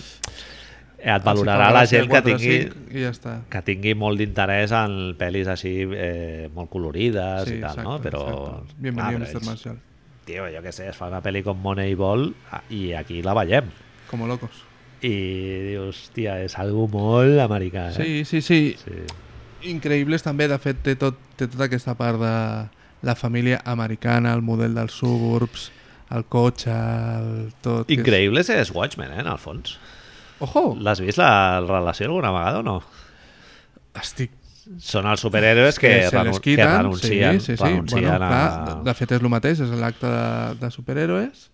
et valorarà la gent que tingui,
I ja està.
que tingui molt d'interès en pel·lis així eh, molt colorides
Sí,
i tal,
exacte,
no? Però,
exacte. Bienvenido, Mr. Marshall.
Tio, jo què sé, es fa una pel·li com Moneyball ah, i aquí la veiem.
Como locos.
I dius, hòstia, és algo molt americà, eh?
Sí, sí, sí.
sí.
Increïbles també, de fet, té, tot, té tota aquesta part de la família americana, el model dels suburbs, el cotxe, el tot... que és-
Increïbles és Watchmen, eh, en el fons.
Ojo!
L'has vist la relació alguna vegada o no?
Estic
Són els superhéroes que,
se
renu
les
que
quiten,
renuncien,
sí, sí, sí.
renuncien
Bueno,
a...
clar, de fet és el mateix, és l'acte de, de superhéroes.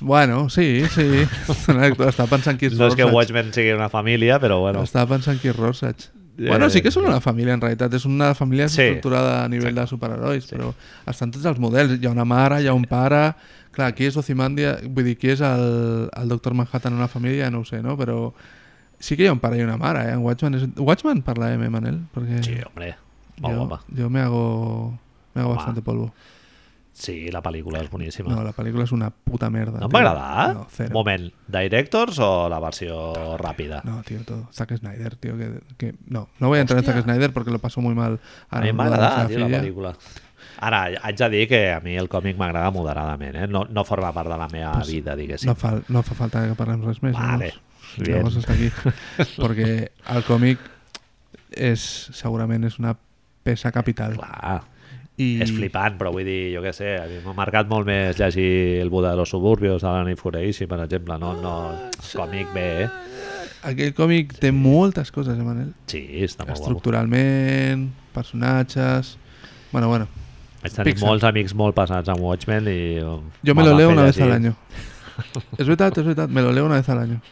Bueno, sí, sí. (laughs) Estava pensant qui és
No és que
Rorschach.
Watchmen sigui una família, però bueno.
Estava pensant qui és Rorschach.
Eh,
Bueno, sí que són una família, en realitat. És una família
Sí.
estructurada a nivell de superherois, però estan tots els models. Hi ha una mare, hi ha un pare... Clar, qui és Ozymandia? Vull dir, qui és el, el Doctor Manhattan en una família? No ho sé, no? Però sí que hi ha un pare i una mare, eh? En Watchmen, és... Watchmen parla M, Manel? Perquè
Sí, hombre, molt
jo,
guapa.
jo me hago, me hago bastante polvo.
Sí, la pel·lícula és boníssima.
No, la pel·lícula és una puta merda.
No em va agradar?
No, cero.
Moment, directors o la versió ràpida?
No, tío, todo. Zack Snyder, tío, que, que... No, no voy a entrar en Zack Snyder porque lo pasó muy mal.
A mi
sa
tio, la pel·lícula. Ara, haig de dir que a mi el còmic m'agrada moderadament, eh? No, no forma part de la meva
Pues
vida, diguéssim.
No fa, no fa falta que parlem res més.
Vale,
llavors. Llavors està aquí. (laughs) Perquè el còmic és, segurament és una peça capital.
Clar,
I
és flipant, però vull dir, jo què sé, a mi m'ha marcat molt més llegir El Buda de los Suburbios de l'Annie Fureishi, per exemple, no, no, còmic bé, eh?
Aquell còmic té moltes coses, eh, Manel?
Sí, està molt guapo.
Estructuralment, personatges... Bueno, bueno.
Vaig tenir
Pixar.
molts amics molt passats amb Watchmen i...
Yo me
me'l
lo leo una vez al año. (laughs) Es veritat, és veritat, me lo leo una vez al año.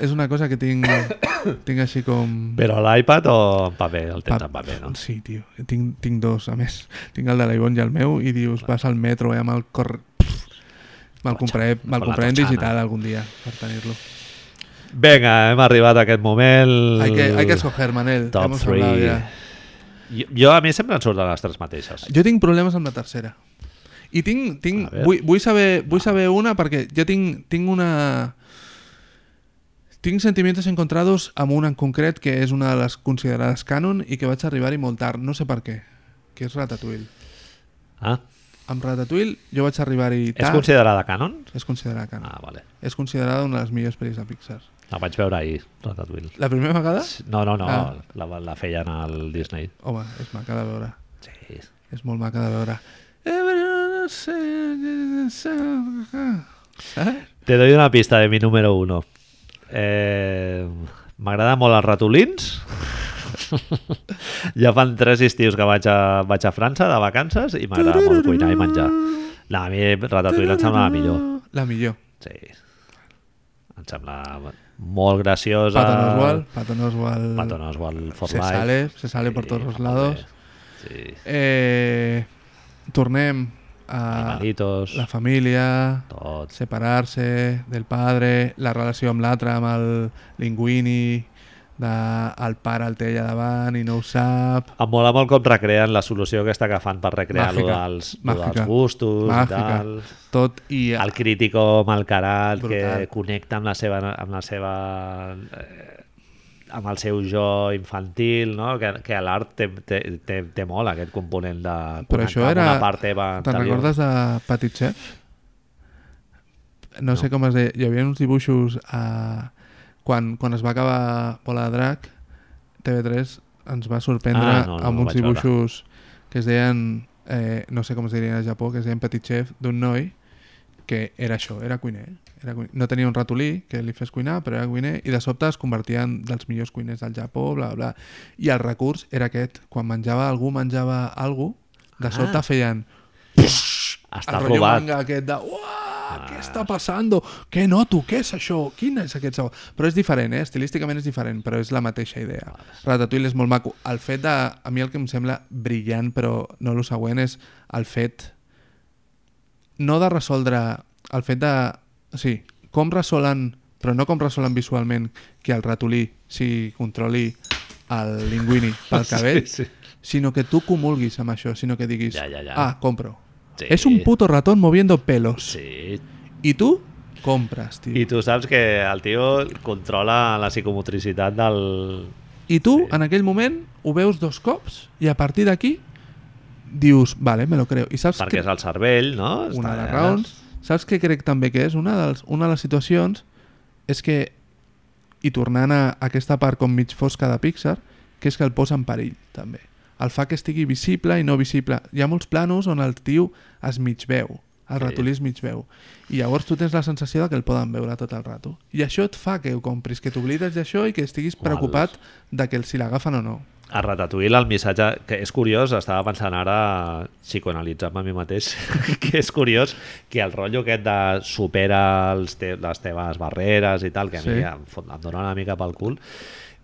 És una cosa que tinc, (coughs) tinc així com...
Però a l'iPad o en paper? El tens en paper, no?
Sí, tio. Tinc, tinc dos, a més. (laughs) Tinc el de l'Ivon i el meu i dius, vas al metro eh, amb el cor... Me'l compraré,
la
compraré en digital algun dia per tenir-lo.
Vinga, hem arribat a aquest moment.
Hay que, hay que escoger, Manel.
Top
Hemos hablado
3.
ya.
Jo, jo a mi sempre em surten les tres mateixes.
Jo tinc problemes amb la tercera. I tinc... tinc vull, vull, saber, vull saber una perquè jo tinc, tinc una... Tinc sentimientos encontrados amb una en concret que és una de les considerades canon i que vaig arribar-hi molt tard, no sé per què, que és Ratatouille.
Ah,
Amb Ratatouille jo vaig arribar-hi
és
tard.
considerada canon?
És considerada canon.
Ah, vale.
És considerada una de les millors pel·lis de Pixar.
La vaig veure ahir, Ratatouille.
La primera vegada?
No, no, no,
Ah.
la, la feien al Disney.
Home, és maca de veure.
Sí.
És molt maca de veure. Saps?
Te doy una pista de mi número uno. Eh, M'agrada molt els ratolins. (laughs) ja fan tres estius que vaig a, vaig a França de vacances i m'agrada molt cuinar i menjar. No, a mi Ratatouille em sembla la millor.
La millor.
Sí. Em sembla molt graciosa.
Patton Oswalt. Patton Oswalt.
Patton Oswalt for
se
life.
sale, se sale por todos los
fa molt
lados.
Sí.
Eh, tornem
Animalitos,
la família,
tot.
separar-se del padre, la relació amb l'altre, amb el Linguini, de, el pare el té allà davant i no ho sap.
Em mola molt com recreen la solució aquesta que fan per recrear lo
Màgica.
dels,
Màgica.
dels gustos i
Màgica.
tal.
Tot i...
El crítico malcarat que connecta amb la seva, amb la seva eh, amb el seu jo infantil, no? que, que a l'art té, té, té, té molt aquest component de
Però això era...
una part teva
Te'n recordes de Petit Chef? No,
No.
sé com es deia. Hi havia uns dibuixos a... quan, quan es va acabar Bola de Drac, TV3 ens va sorprendre
Ah, no, no,
amb uns
vaig veure.
dibuixos que es deien, eh, no sé com es dirien a Japó, que es deien Petit Chef, d'un noi que era això, era cuiner. Era. No tenia un ratolí que li fes cuinar, però era cuiner, i de sobte es convertia en dels millors cuiners del Japó, bla, bla. I el recurs era aquest. Quan menjava algú, menjava algú, de sobte
Ah.
feien
Està
el
robat.
manga aquest de Uah, què està passant? Què noto? Què és això? Quin és aquest sabor? Però és diferent, eh? estilísticament és diferent, però és la mateixa idea. Ratatouille és molt maco. El fet de... A mi el que em sembla brillant, però no el següent, és el fet no de resoldre el fet de... Sí, com resolen, però no com resolen visualment que el ratolí si controli el linguini pel (laughs) cabell,
Sí, sí.
sinó que tu comulguis amb això, sinó que diguis,
Ja, ja, ja.
ah, compro.
Sí.
Es un puto ratón moviendo pelos.
Sí.
Y tú compras, tío.
I tu saps que el tio controla la psicomotricitat del...
I tu, en aquell moment, ho veus dos cops i a partir d'aquí dius, vale, me lo creo. I saps
perquè
que
és el cervell, no?
una de
Està-
les raons, saps què crec també que és? Una, dels, una de les situacions és que, i tornant a aquesta part com mig fosca de Pixar, que és que el posa en perill, també. El fa que estigui visible i no visible. Hi ha molts planos on el tio es mig veu, el
Sí.
ratolí es mig veu. I llavors tu tens la sensació de que el poden veure tot el rato. I això et fa que ho compris, que t'oblides d'això i que estiguis
Home,
preocupat de que si l'agafen o no.
A Ratatouille el missatge, que és curiós, estava pensant ara psicoanalitzant-me a mi mateix, (laughs) que és curiós que el rotllo aquest de supera els te les teves barreres i tal, que a mi
Sí.
em, fot- em dona una mica pel cul,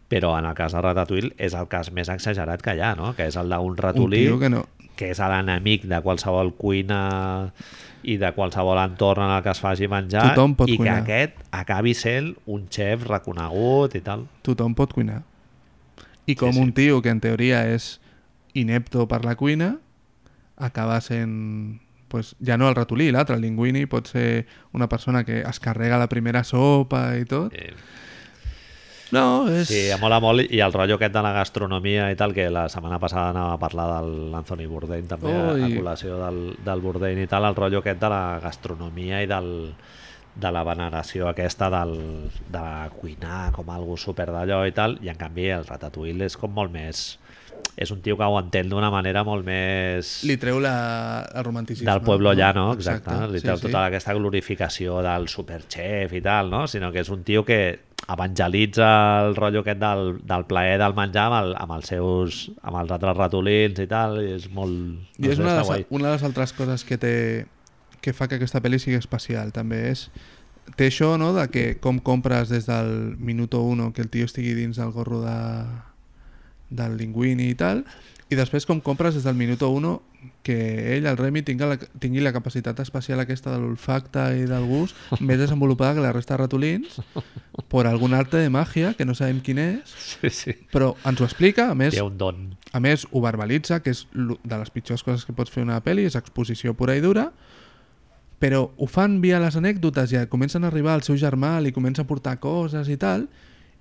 però en el cas de Ratatouille és el cas més exagerat que hi ha, no? que és el d'un
Un
ratolí
tio que no...
que és l'enemic de qualsevol cuina i de qualsevol entorn en el que es faci menjar i
cuinar.
que aquest acabi sent un xef reconegut i tal.
tothom pot cuinar. I com
Sí, sí.
un tio que en teoria és inepto per la cuina, acaba sent... Pues, ja no el ratolí, l'altre, el linguini, pot ser una persona que es carrega la primera sopa i tot.
Eh,
No, és...
Sí, mola molt i el rotllo aquest de la gastronomia i tal, que la setmana passada anava a parlar de l'Anthony Bourdain també, a, a
Ui.
col·lació del, del Bourdain i tal, el rotllo aquest de la gastronomia i del, de la veneració aquesta del, de cuinar com algo super d'allò i tal, i en canvi el Ratatouille és com molt més... És un tio que ho entén d'una manera molt més...
Li treu la, el romanticisme.
del pueblo llano, exacte.
Exacte,
Li
sí,
treu
sí.
tota aquesta glorificació del superchef i tal, no? Sinó que és un tio que evangelitza el rotllo aquest del, del plaer del menjar amb, el, amb, els seus, amb els altres ratolins i tal, i és molt...
I és
no sé,
una de, les, una de les altres coses que té que fa que aquesta pel·li sigui especial també és té això no, de que com compres des del minuto 1 que el tio estigui dins del gorro de, del linguini i tal i després com compres des del minuto 1 que ell, el Remy, tingui la, tingui la capacitat especial aquesta de l'olfacte i del gust més desenvolupada que la resta de ratolins per algun arte de màgia que no sabem quin és
Sí, sí.
però ens ho explica, a més
Té un don.
a més, ho verbalitza, que és de les pitjors coses que pots fer una pel·li, és exposició pura i dura, però ho fan via les anècdotes i comencen a arribar al seu germà, li comença a portar coses i tal,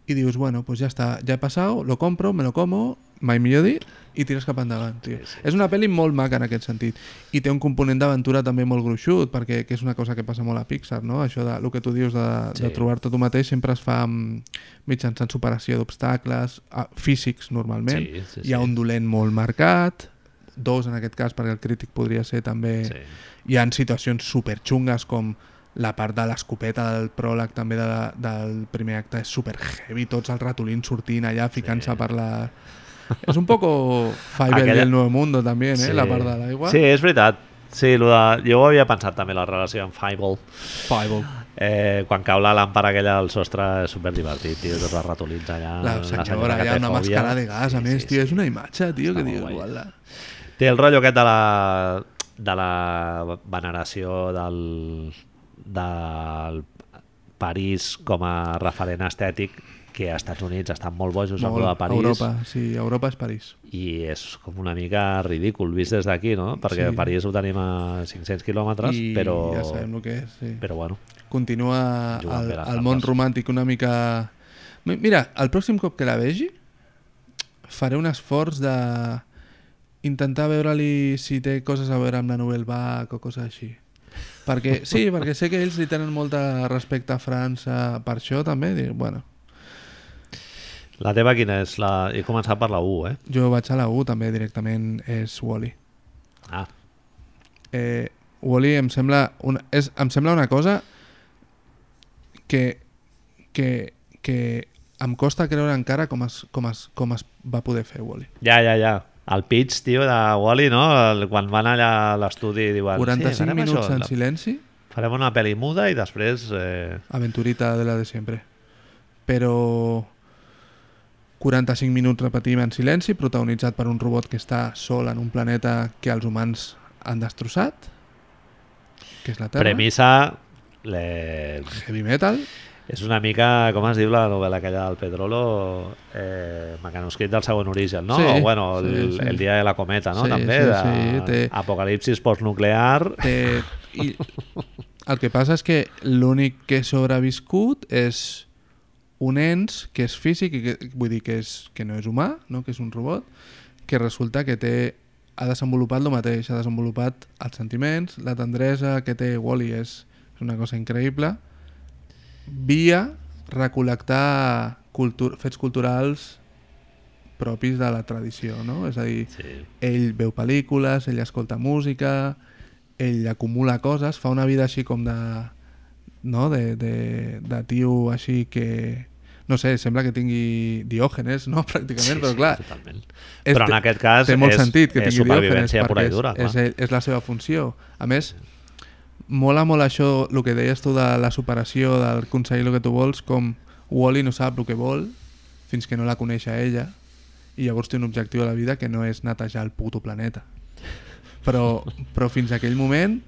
i dius, bueno, pues ja està, ja he passat, lo compro, me lo como, mai millor dit, i tires cap endavant, tio. Sí, sí. És una pel·li molt maca en aquest sentit. I té un component d'aventura també molt gruixut, perquè que és una cosa que passa molt a Pixar, no? Això de, el que tu dius de, sí. de trobar-te tu mateix sempre es fa amb, mitjançant superació d'obstacles, físics normalment.
Sí, sí,
Hi ha
sí.
un dolent molt marcat, dos en aquest cas, perquè el crític podria ser també...
Sí.
Hi han situacions superxungues com la part de l'escopeta del pròleg també de, del primer acte és super heavy, tots els ratolins sortint allà, ficant-se
Sí.
per la... És un poco Fievel
Aquella-
y el Nuevo Mundo també, eh?
Sí.
La part de l'aigua.
Sí, és veritat. Sí, lo de... jo ho havia pensat també, la relació amb Fievel.
Fievel.
Eh, quan cau la làmpara aquella al sostre és superdivertit, tio, tots els ratolins allà.
La senyora allà, una màscara de gas, a més, tio, és una imatge, tio,
Està
que dius,
guai.
uala.
Té el rotllo aquest de la, de la veneració del, del París com a referent estètic que als Estats Units estan molt bojos amb lo de París
Europa, sí, Europa és París.
i és com una mica ridícul vist des d'aquí, no? Perquè
Sí.
París ho tenim a 500 quilòmetres, però,
ja sabem el que és, sí.
però bueno,
Continua el, el món romàntic una mica... Mi- Mira, el pròxim cop que la vegi faré un esforç de intentar veure-li si té coses a veure amb la Nouvelle Vague o coses així. Perquè, sí, perquè sé que ells li tenen molt de respecte a França per això també. Dir, bueno,
la teva quina és? La... He començat per la U, eh?
jo vaig a la U també directament, és Wall-E.
Ah,
eh, Wall-E em sembla una, és, em sembla una cosa que, que, que em costa creure encara com es, com es, com es va poder fer Wall-E.
ja, ja, ja. El pitch, tio, de Wall-E, no? El, quan van allà a l'estudi i diuen...
45
sí,
minuts
això,
en
la-
silenci,
Farem una pel·li muda i després... Eh...
aventurita de la de sempre. Però 45 minuts repetim en silenci, protagonitzat per un robot que està sol en un planeta que els humans han destrossat, que és la Terra.
Premissa... Le...
Heavy metal.
És una mica, com es diu la novel·la aquella del Pedrolo? Eh, mecanoscrit del segon origen, no?
Sí,
o bueno, el,
sí, sí.
el dia de la cometa, no?
Sí,
També,
sí,
de
sí, té-
apocalipsis postnuclear.
Eh, (laughs) i el que passa és que l'únic que ha sobreviscut és un ens que és físic, i que, vull dir que, és, que no és humà, no? que és un robot, que resulta que té ha desenvolupat el mateix, ha desenvolupat els sentiments, la tendresa que té Wall-E és, és una cosa increïble, via recol·lectar cultu fets culturals propis de la tradició, no? És a dir,
Sí.
ell veu pel·lícules, ell escolta música, ell acumula coses, fa una vida així com de... no? de, de, de tio així que... no sé, sembla que tingui diògenes, no? (laughs) Pràcticament, però clar...
Totalment.
és-
Però en aquest cas
té molt
és,
sentit que
és
tingui diògenes
supervivència pura i dura.
és,
clar.
és, ell- és la seva funció. A més, mola molt això, el que deies tu de la superació, d'aconseguir el que tu vols, com Wally no sap el que vol fins que no la coneix a ella i llavors té un objectiu a la vida que no és netejar el puto planeta. Però, però fins a aquell moment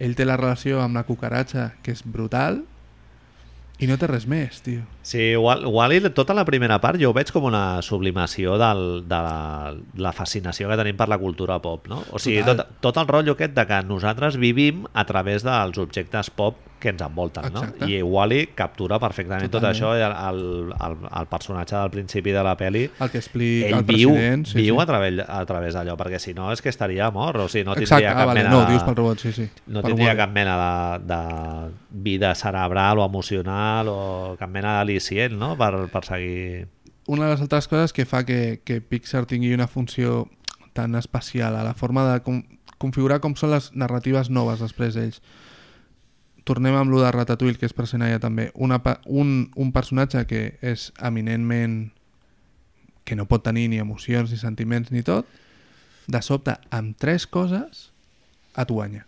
ell té la relació amb la cucaratxa que és brutal i no té res més, tio.
Sí, Wall- Wall-E, tota la primera part jo ho veig com una sublimació del, de la, la fascinació que tenim per la cultura pop, no? O sigui,
Total.
tot, tot el rotllo aquest de que nosaltres vivim a través dels objectes pop que ens envolten, no?
Exacte.
I Wall-E captura perfectament tot
Totalment.
això, i el, el, el, personatge del principi de la peli
El que explica
ell
el
viu.
Sí,
viu
sí.
A, través, a través d'allò, perquè si no és que estaria mort, o sigui, no
Exacte,
tindria
ah,
cap
vale,
mena
no,
de...
dius pel robot, sí, sí.
No
Pel
tindria
Wall-E.
cap mena de, de vida cerebral o emocional o cap mena d'al·licient no? per, per seguir...
una de les altres coses que fa que, que Pixar tingui una funció tan especial a la forma de com, configurar com són les narratives noves després d'ells. Tornem amb lo de Ratatouille, que és present allà també. Una, un, un personatge que és eminentment que no pot tenir ni emocions, ni sentiments, ni tot, de sobte, amb tres coses, et guanya.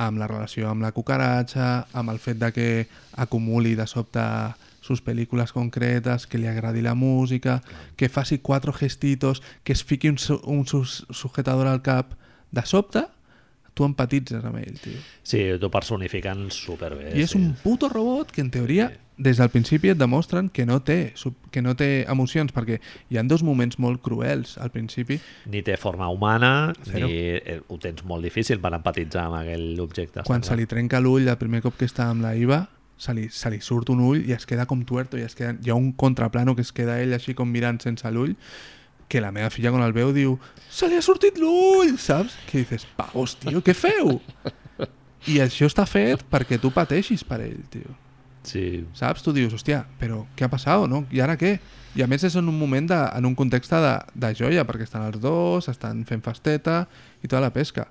Amb la relació amb la cucaratxa, amb el fet de que acumuli de sobte sus pel·lícules concretes, que li agradi la música, que faci quatre gestitos, que es fiqui un, un sujetador al cap. De sobte, tu empatitzes amb ell, tio.
Sí, t'ho personifiquen superbé.
I és
sí.
un puto robot que en teoria des del principi et demostren que no té que no té emocions perquè hi han dos moments molt cruels al principi
Ni té forma humana,
Zero.
ni eh, ho tens molt difícil per empatitzar amb aquell objecte.
quan se li trenca l'ull el primer cop que està amb la Iva se li, se li surt un ull i es queda com tuerto i es queda, hi ha un contraplano que es queda ell així com mirant sense l'ull que la meva filla quan el veu diu se li ha sortit l'ull, saps? Que dices, pavos, tio, què feu? I això està fet perquè tu pateixis per ell, tio.
Sí,
Saps? Tu dius, hòstia, però què ha passat, no? I ara què? I a més és en un moment, de, en un context de, de joia, perquè estan els dos, estan fent festeta i tota la pesca.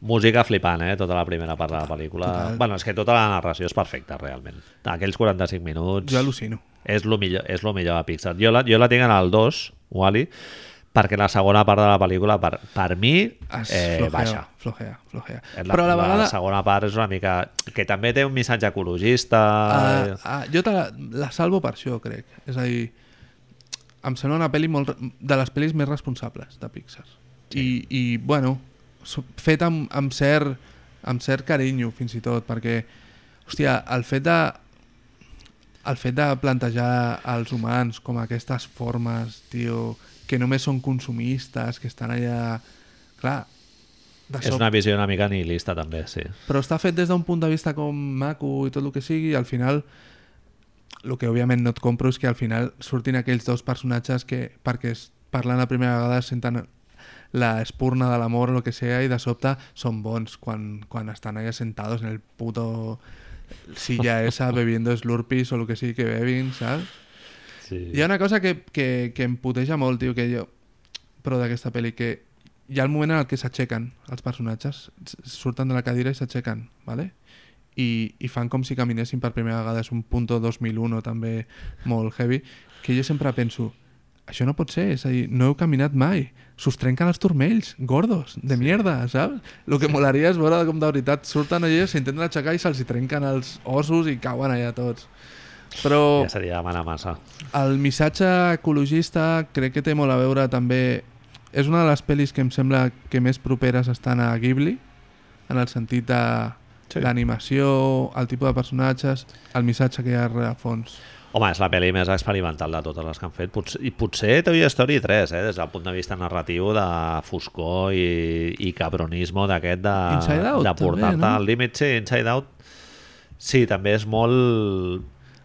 música flipant, eh? Tota la primera part de la pel·lícula.
total.
Bueno, és que tota la narració és perfecta, realment. Aquells 45 minuts...
Jo al·lucino.
és lo millor, és lo millor de Pixar. Jo la, jo la tinc en el 2, Wally, perquè la segona part de la pel·lícula, per, per mi,
Es
eh,
flojea,
baixa.
flojea, flojea.
La,
Però a la vegada...
la segona part és una mica... Que també té un missatge ecologista...
Uh, uh, jo te la, la salvo per això, crec. És a dir, em sembla una pel·li molt, de les pel·lis més responsables de Pixar. Sí. I, I, bueno, fet amb, amb, cert, amb cert carinyo, fins i tot, perquè, hòstia, el fet de el fet de plantejar als humans com aquestes formes, tio, que només són consumistes, que estan allà... Clar, de
és una visió una mica nihilista, també, sí.
però està fet des d'un punt de vista com maco i tot el que sigui i al final el que òbviament no et compro és que al final surtin aquells dos personatges que perquè es parlen la primera vegada senten la espurna de l'amor o el que sea i de sobte són bons quan, quan estan allà sentados en el puto silla (laughs) esa bebiendo slurpees o el que sigui que bebin, saps?
Sí.
Hi ha una cosa que, que, que em puteja molt, tio, que jo... Però d'aquesta pel·li, que hi ha el moment en el que s'aixequen els personatges, surten de la cadira i s'aixequen, ¿vale? I, i fan com si caminessin per primera vegada, és un punto 2001 també molt heavy, que jo sempre penso, això no pot ser, és a dir, no heu caminat mai, s'us trenquen els turmells, gordos, de mierda, saps? El que molaria és veure com de veritat surten allà, s'intenten aixecar i se'ls trenquen els ossos i cauen allà tots. Però
Ja seria demanar massa.
el missatge ecologista crec que té molt a veure també... És una de les pel·lis que em sembla que més properes estan a Ghibli, en el sentit de
Sí.
l'animació, el tipus de personatges, el missatge que hi ha a fons.
Home, és la pel·li més experimental de totes les que han fet. Potser, I potser Toy Story 3, eh? des del punt de vista narratiu de foscor i, i cabronismo d'aquest de,
Inside Out,
de portar-te
no?
al límit. Sí, Inside Out. Sí, també és molt...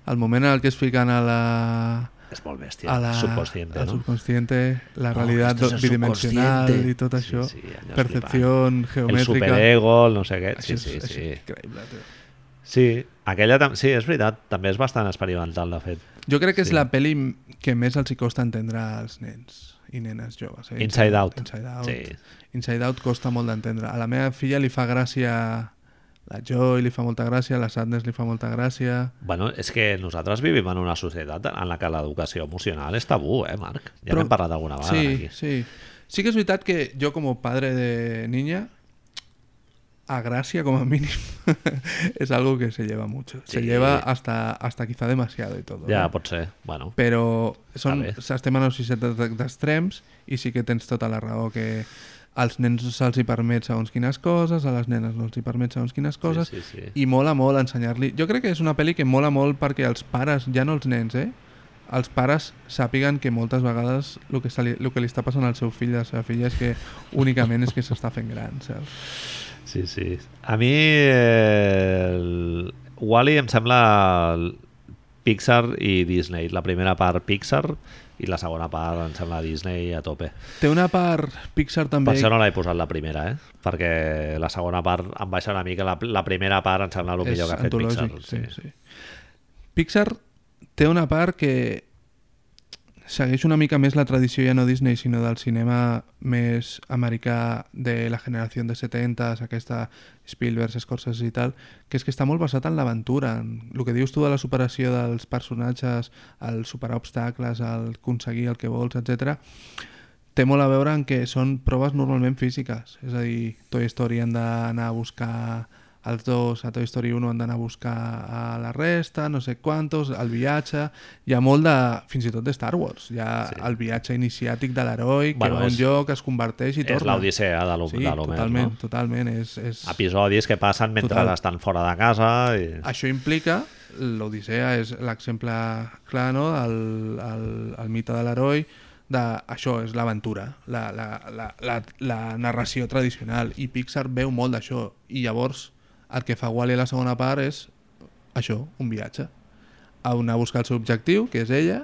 El moment en el que es fiquen a la...
És molt bèstia,
a la,
subconsciente, no?
subconsciente, la
Oh,
realitat
es el
bidimensional i tot
Sí,
això.
sí, és
Percepció
El
geomètrica.
superego, el no sé què. Sí,
Això és,
sí, sí.
és increïble, tio.
Sí, aquella sí, és veritat, també és bastant experimental, de fet.
Jo crec que és
Sí.
la pel·li que més els hi costa entendre als nens i nenes joves. Eh?
Inside Out.
Inside Out.
Sí.
Inside Out costa molt d'entendre. A la meva filla li fa gràcia la Joy, li fa molta gràcia, la Sadness li fa molta gràcia...
Bueno, és que nosaltres vivim en una societat en la que l'educació emocional és tabú, eh, Marc? Ja n'hem parlat alguna vegada
sí,
aquí.
sí. Sí que és veritat que jo com a padre de niña a Gracia como mínim (laughs) es algo que se lleva mucho. Se
Sí.
lleva hasta, hasta quizá demasiado y todo.
Ja,
¿eh?
pot ser. Bueno,
però són, estem en una societat d'extrems i sí que tens tota la raó que als nens se'ls hi permet segons quines coses, a les nenes no els hi permet segons quines coses
sí, sí.
i mola molt ensenyar-li. Jo crec que és una pel·li que mola molt perquè els pares, ja no els nens, eh? els pares sàpiguen que moltes vegades el que, li, el que li està passant al seu fill i a la seva filla és que únicament és que s'està fent gran, saps?
Sí, sí. A mi eh, el Wall-E em sembla Pixar i Disney. La primera part Pixar i la segona part em sembla Disney a tope.
Té una part Pixar
Per
també...
això no l'he posat la primera, eh? Perquè la segona part em baixa una mica. La, la primera part em sembla el millor que ha fet Pixar.
antològic, sí, sí. Pixar té una part que segueix una mica més la tradició ja no Disney sinó del cinema més americà de la generació de 70s, aquesta Spielberg, Scorsese i tal, que és que està molt basat en l'aventura, en el que dius tu de la superació dels personatges, el superar obstacles, el aconseguir el que vols, etc. té molt a veure en que són proves normalment físiques, és a dir, Toy Story han d'anar a buscar els dos a Toy Story 1 han d'anar a buscar a la resta, no sé quantos, el viatge... Hi ha molt de... fins i tot de Star Wars. Hi ha
Sí.
el viatge iniciàtic de l'heroi, que
Bueno,
va a un
és-
lloc, es converteix i
És
torna.
l'odissea de l'Homer,
Sí, totalment,
no?
totalment. És, és...
Episodis que passen mentre
Total.
estan fora de casa i...
Això implica, l'Odissea és l'exemple clar, no?, el, el, el mite de l'heroi, de, això és l'aventura, la, la, la, la, la narració tradicional, i Pixar veu molt d'això, i llavors el que fa Wall-E a la segona part és això, un viatge, a anar a buscar el seu objectiu, que és ella,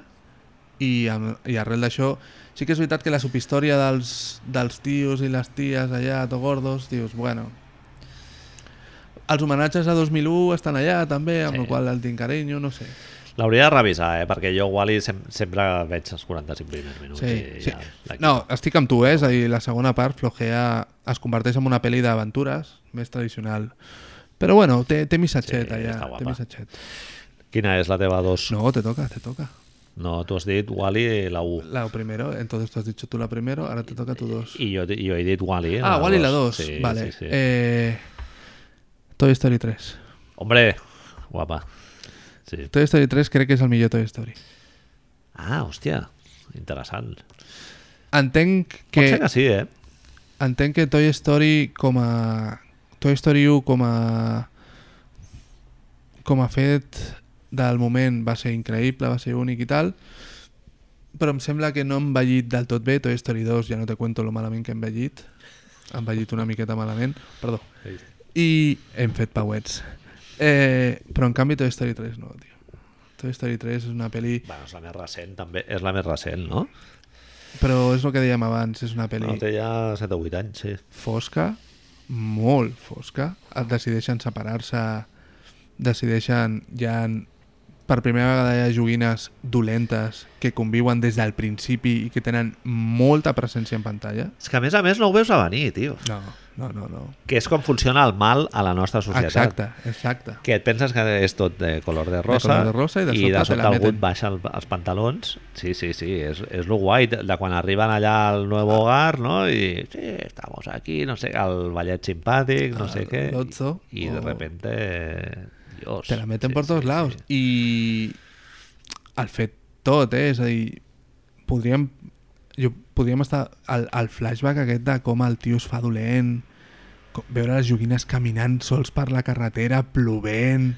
i, amb, i arrel d'això sí que és veritat que la subhistòria dels, dels tios i les ties allà, to gordos, dius, bueno, els homenatges a 2001 estan allà també, amb
Sí.
el qual el tinc carinyo, no sé.
L'hauria de revisar, eh? perquè jo Wall-E sem sempre veig els 45 primers minuts.
Sí,
i
sí.
Ja.
No, estic amb tu, eh? és a dir, la segona part flojea, es converteix en una pel·li d'aventures més tradicional. Però bueno, té, té missatget
Sí,
allà, té missatget.
Quina és la teva dos?
No, te toca, te toca.
no tu has dit Wall-E i la 1.
La primero, entonces tú has dicho tú la primero, ahora te toca tu dos.
I jo, jo he dit Wall-E.
Ah, Wally la dos,
Sí,
vale.
Sí, sí.
Eh, Toy Story 3.
Hombre, guapa.
Toy Story 3 crec que és el millor Toy Story.
Ah, hòstia, interessant.
Entenc
Pot
que...
ser que sí, eh?
entenc que Toy Story com a Toy Story 1 com a com a fet del moment va ser increïble, va ser únic i tal però em sembla que no ha envellit del tot bé Toy Story 2 ja no te cuento lo malament que ha envellit ha envellit una miqueta malament perdó i hem fet pauets eh, però en canvi Toy Story 3 no, tio Toy Story 3 és una pel·li
Bueno, és la més recent, també. És la més recent, no?
però és el que dèiem abans és una pel·li
No, té ja 7 o 8 anys, sí.
fosca, molt fosca, decideixen separar-se, decideixen ja per primera vegada hi ha joguines dolentes que conviuen des del principi i que tenen molta presència en pantalla.
És que a més a més no ho veus a venir, tio.
No, no, no, no.
Que és com funciona el mal a la nostra societat.
Exacte, exacte.
Que et penses que és tot de color de rosa,
color de rosa i de sobte
de
te
sobte algú et baixa el, els pantalons. Sí, sí, sí, és, és lo guai de, de quan arriben allà al nuevo hogar, no? I sí, estamos aquí, no sé, el ballet simpàtic, no sé què.
Lotso,
I de
o-
repente... Dios.
Te la meten
Sí,
per tots
sí,
lados.
sí.
I el fet tot, eh? És a dir, podríem, jo, podríem estar... El, el flashback aquest de com el tio es fa dolent, com, veure les joguines caminant sols per la carretera, plovent...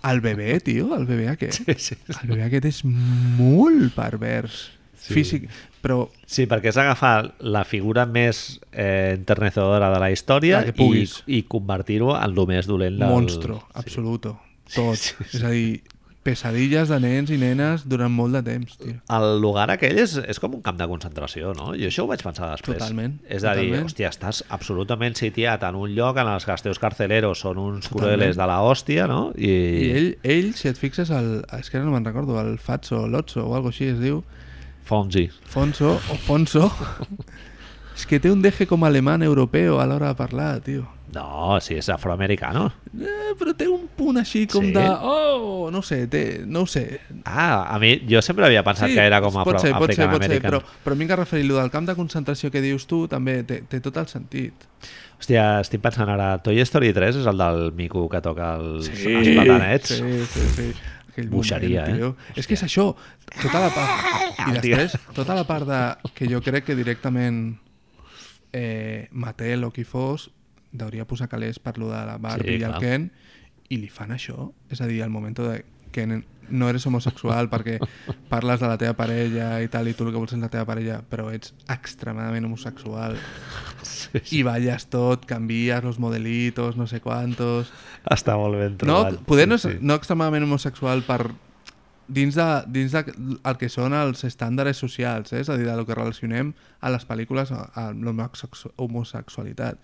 El bebè, tio, el bebè aquest.
Sí, sí.
El bebè aquest és molt pervers.
Sí.
Físic, però
Sí, perquè és agafar la figura més eh, enternecedora de la història
La
i, i convertir-ho en el més dolent del...
monstro,
Sí.
absoluto. Tot. És a dir, pesadilles de nens i nenes durant molt de temps, tio.
El lugar aquell és, és com un camp de concentració, no? Jo això ho vaig pensar després.
Totalment,
És a dir,
totalment.
hòstia, estàs absolutament sitiat en un lloc en els que els teus carceleros són uns
Totalment.
crueles de la hòstia, no? I,
I ell, ell, si et fixes, el, és que no me'n recordo, el Fatso, Lotso o algo així es diu,
Fonzi.
Fonso o Fonso, (laughs) és que té un deje com alemán europeu a l'hora de parlar, tio.
No, si és afroamericano.
Eh, però té un punt així com
Sí?
de... Oh, no ho sé, té, no ho sé.
Ah, a mi, jo sempre havia pensat que era com afro
pot ser, pot ser, pot ser,
african-american.
però, però a mi que referir-lo del camp de concentració que dius tu també té, té tot el sentit.
Hòstia, estic pensant ara, Toy Story 3 és el del mico que toca els, els platanets.
Sí, sí, sí. Aquell
Buixeria,
moment,
eh?
És que és això, tota la part... I després, tota la part de, que jo crec que directament eh, Mattel o qui fos hauria posar calés per lo de la Barbie
Sí,
i el. Ken i li fan això. És a dir, al moment de que no eres homosexual perquè parles de la teva parella i tal, i tu el que vols és la teva parella, però ets extremadament homosexual
Sí,
i balles tot, canvies los modelitos, no sé quantos...
Està molt ben
No,
trobat.
poder no,
Sí, sí.
no extremadament homosexual per dins de, dins de el que són els estàndards socials, eh? és a dir, del que relacionem a les pel·lícules a- amb l'homosexu- homosexualitat.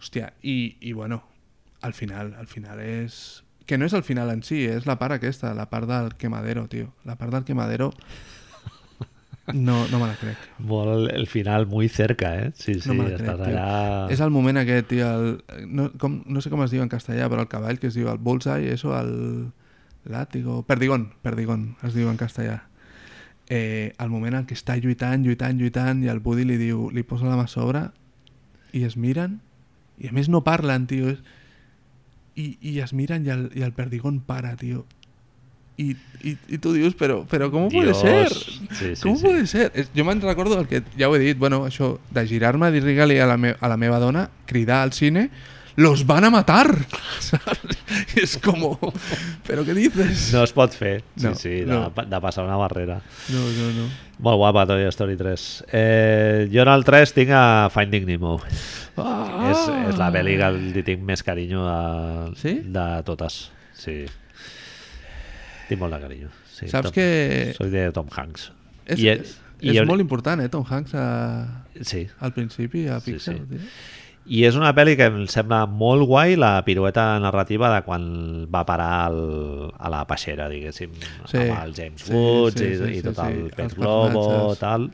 Hòstia, i, i bueno, al final, al final és... Que no és el final en si, és la part aquesta, la part del quemadero, tio. La part del quemadero (laughs) no, no me la crec.
Molt el final muy cerca, eh? Sí, sí,
No me la crec,
allà...
És el moment aquest, tio, el, no, com, no sé com es diu en castellà, però el cavall que es diu el bullseye, eso, el látigo... Perdigón, perdigón, es diu en castellà. Eh, el moment en què està lluitant, lluitant, lluitant, i el Woody li diu, li posa la mà a sobre, i es miren, i a més no parlen, tio. I, i es miren i el, i el perdigón para, tio. I, i, i tu dius, però, però com puede
Dios.
ser?
Sí, sí,
com
sí.
puede ser? Jo me'n recordo el que ja ho he dit, bueno, això de girar-me, dir-li a, la me, a la meva dona, cridar al cine, los van a matar! (laughs) ¿sabes? I és com, però què dices?
No es pot fer, sí,
No,
sí, de,
no.
de passar una barrera.
no, no. no.
Molt guapa, Toy Story 3. Eh, jo en el 3 tinc a Finding Nemo.
Ah!
És, és la pel·li que li tinc més carinyo de,
Sí?
de totes. Sí. Tinc molt de carinyo. Sí,
Saps
Tom,
que
Soy de Tom Hanks.
és,
I-
és,
i-
és molt important, eh, Tom Hanks a,
Sí,
al principi a
Sí,
Pixar.
sí.
tio.
I és una pel·li que em sembla molt guai la pirueta narrativa de quan va parar el, a la peixera, diguéssim,
Sí.
amb el James
Sí,
Woods
sí,
i,
sí,
i
sí,
tot
sí.
el pez
Els
globo, tal.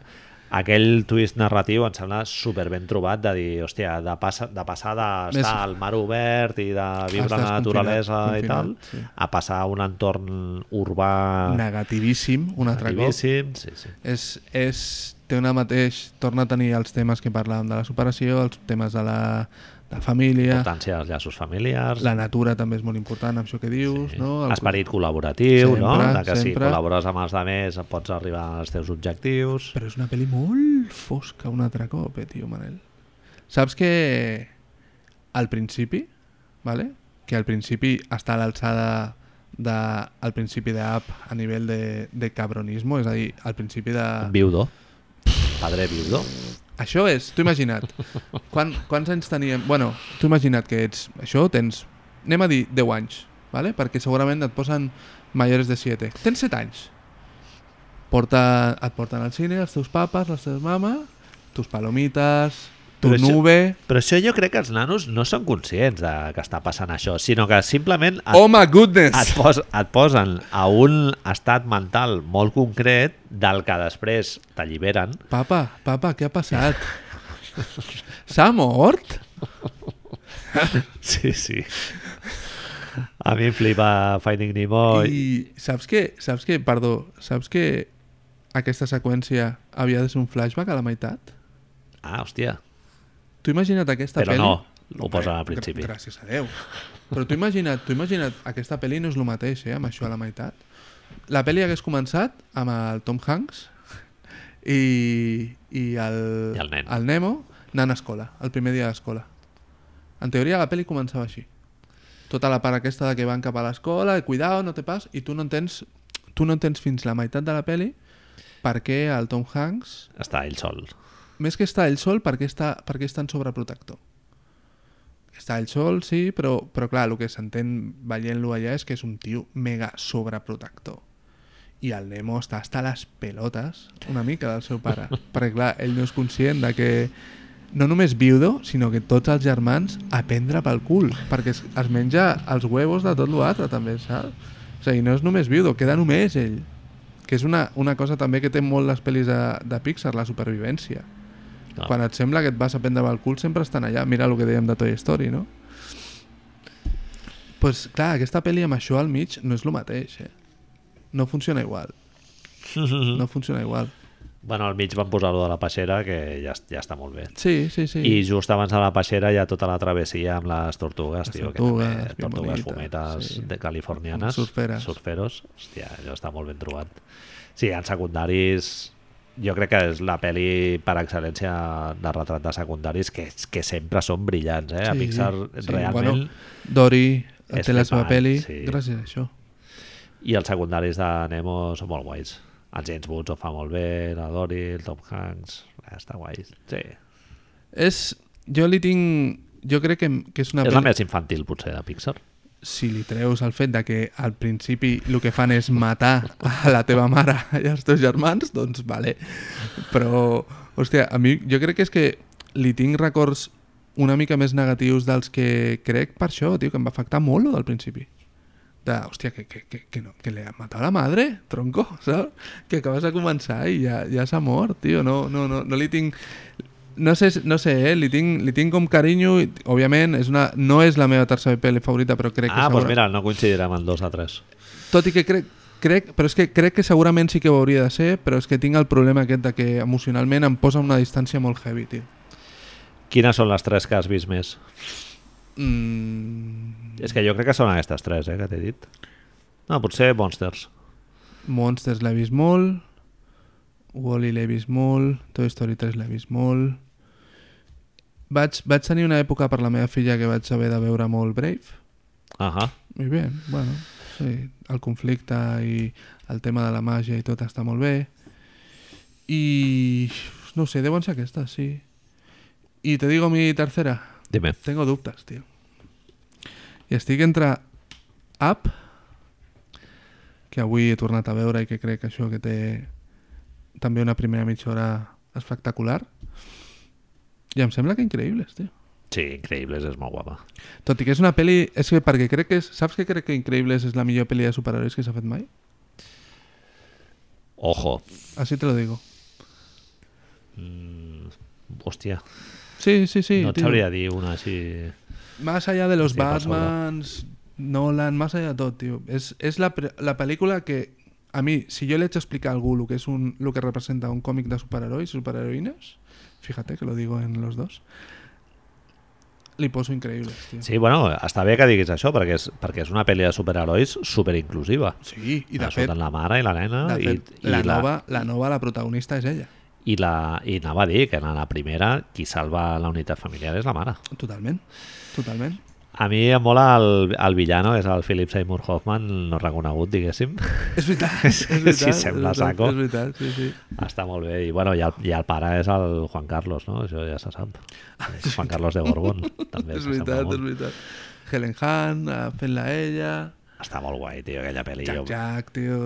Aquell twist narratiu em sembla super ben trobat de dir, hòstia, de, passa, de passar d'estar
Més-
al mar obert i de viure la naturalesa
confinat,
i tal,
sí.
a passar a un entorn urbà
Negativíssim, un altre cop.
negativíssim. Sí, sí.
És, és, té una mateix, torna a tenir els temes que parlàvem de la superació, els temes de la, de la família,
Importància dels llaços familiars.
la natura també és molt important, amb això que dius,
Sí.
no? El-
Esperit col·laboratiu, no?
Sempre,
De que si
sempre.
col·labores amb els altres pots arribar als teus objectius.
Però és una pel·li molt fosca un altre cop, eh, tio, Manel. Saps que al principi, vale? que al principi està a l'alçada de, al principi d'app a nivell de, de cabronismo, és a dir, al principi de...
Viudo. Padre viudo.
Això és, tu imagina't, quan, quants anys teníem... Bueno, tu imagina't que ets... Això tens, anem a dir 10 anys, vale? perquè segurament et posen majors de 7. Tens 7 anys. Porta, et porten al cine els teus papes, les teves mames, tus palomites, tu
Però això-
nube...
Però això jo crec que els nanos no són conscients de que està passant això, sinó que simplement et,
Oh my goodness!
et, pos, et posen a un estat mental molt concret del que després t'alliberen.
Papa, papa, què ha passat? S'ha mort?
Sí, sí. A mi em flipa Finding Nemo. I...
Saps que, saps que, perdó, saps que aquesta seqüència havia de ser un flashback a la meitat?
Ah, hòstia.
Tu imagina't aquesta
Però
pel·li...
no, ho posen al principi.
Gràcies a Déu. Però tu imagina't, tu imagina't, aquesta pel·li no és el mateix, eh, amb això a la meitat. La pel·li hagués començat amb el Tom Hanks i, i, el,
I el nen.
el Nemo anant a escola, el primer dia d'escola. En teoria la pel·li començava així. Tota la part aquesta de que van cap a l'escola, i cuidao, no te pas, i tu no entens, tu no entens fins la meitat de la pel·li per què el Tom Hanks
Està ell sol.
Més que està ell sol, per què està, per què és tan sobreprotector? Està ell sol, sí, però, però clar, el que s'entén veient-lo allà és que és un tio mega sobreprotector. I el Nemo està hasta les pelotes una mica del seu pare. (laughs) perquè clar, ell no és conscient de que no només viudo, sinó que tots els germans a prendre pel cul, perquè es, es menja els huevos de tot l'altre també, saps? O sigui, no és només viudo, queda només ell. Que és una, una cosa també que té molt les pel·lis de, de Pixar, la supervivència.
No.
Quan et sembla que et vas a prendre pel cul sempre estan allà. Mira el que dèiem de Toy Story, no? pues, clar, aquesta pel·li amb això al mig no és el mateix, eh? No funciona igual. (laughs) No funciona igual.
Bueno, al mig van posar-lo de la peixera, que ja, ja està molt bé.
Sí, sí, sí.
I just abans de la peixera hi ha tota la travessia amb les tortugues,
Les
tio,
tortugues,
que també, tortugues
bonites,
fumetes
sí.
de californianes.
Surferes.
Surferos. Hòstia, allò està molt ben trobat. Sí, en secundaris jo crec que és la pel·li per excel·lència de retrat de secundaris que, que sempre són brillants, eh? A
Sí,
Pixar
sí.
realment...
Bueno, Dory té la seva pel·li
sí.
gràcies a això.
I els secundaris de Nemo són molt guais. El James Woods ho fa molt bé, la Dory, el Tom Hanks... Eh, està guai. Sí.
És... Jo li tinc... Jo crec que, que és una
és la
pel·li...
més infantil, potser, de Pixar.
Si li treus el fet de que al principi el que fan és matar a la teva mare i als teus germans, doncs vale. Però, hòstia, a mi jo crec que és que li tinc records una mica més negatius dels que crec per això, tio, que em va afectar molt del principi. De, hòstia, que, que, que, que, no, que le ha matat la madre, tronco, saps? Que acabes de començar i ja, ja s'ha mort, tio. No, no, no, no li tinc... No sé, no sé eh? li, tinc, li tinc com carinyo. i, Òbviament, és una, no és la meva tercera pel·li favorita, però crec que
Ah, doncs mira, no coincidirem en dos a tres.
tot i que crec, crec, però és que crec que segurament sí que ho hauria de ser, però és que tinc el problema aquest de que emocionalment em posa una distància molt heavy, tio.
Quines són les tres que has vist més?
Mm,
És que jo crec que són aquestes tres, eh, que t'he dit. No, potser Monsters.
Monsters l'he vist molt, Wall-E l'he vist molt, Toy Story 3 l'he vist molt. Vaig, vaig tenir una època per la meva filla que vaig haver de veure molt Brave.
Ahà.
I bé, bueno, sí, el conflicte i el tema de la màgia i tot està molt bé. I no sé, deuen ser aquestes, sí. I te digo mi tercera,
Dime.
tengo dubtes, tio. I estic entre Up, que avui he tornat a veure i que crec que això que té també una primera mitja hora espectacular, i em sembla que increïbles, tio.
Sí, Increïbles és molt guapa.
Tot i que és una pel·li... És que perquè crec que és... Saps que crec que Increïbles és la millor pel·li de superherois que s'ha fet mai?
Ojo.
Así te lo digo.
Mm, hòstia,
Sí, sí, sí.
no et
tío.
sabria dir una així...
Más allá de los. Batmans, Nolan, más allá de todo, tío. Es, es la, la película que a mí, si yo le he hecho explicar a algú lo que es un, lo que representa un cómic de superhéroes y superheroínas, fíjate que lo digo en los dos, li poso increïbles, tio.
Sí, bueno, està bé que diguis això, perquè és, perquè és una pel·li de superherois superinclusiva.
Sí, i de
Ah,
fet,
surten la mare i la nena
de
i,
fet
i,
la,
la,
nova, la nova, la protagonista és ella.
i, la, i anava a dir que en la primera qui salva la unitat familiar és la mare.
Totalment, totalment.
A mi em mola el, el villano, és el Philip Seymour Hoffman, no reconegut, diguéssim.
És veritat, (laughs) és veritat.
Sí, sembla
és veritat,
saco.
És veritat, sí, sí.
Està molt bé. I, bueno, i, el, i el pare és el Juan Carlos, no? Això ja se sap. Juan Carlos de Borbón. (laughs) També
és veritat, és veritat. Helen Hunt, eh, fent-la ella,
Està molt guai, tio, aquella pel·li.
Jack Jack, tio.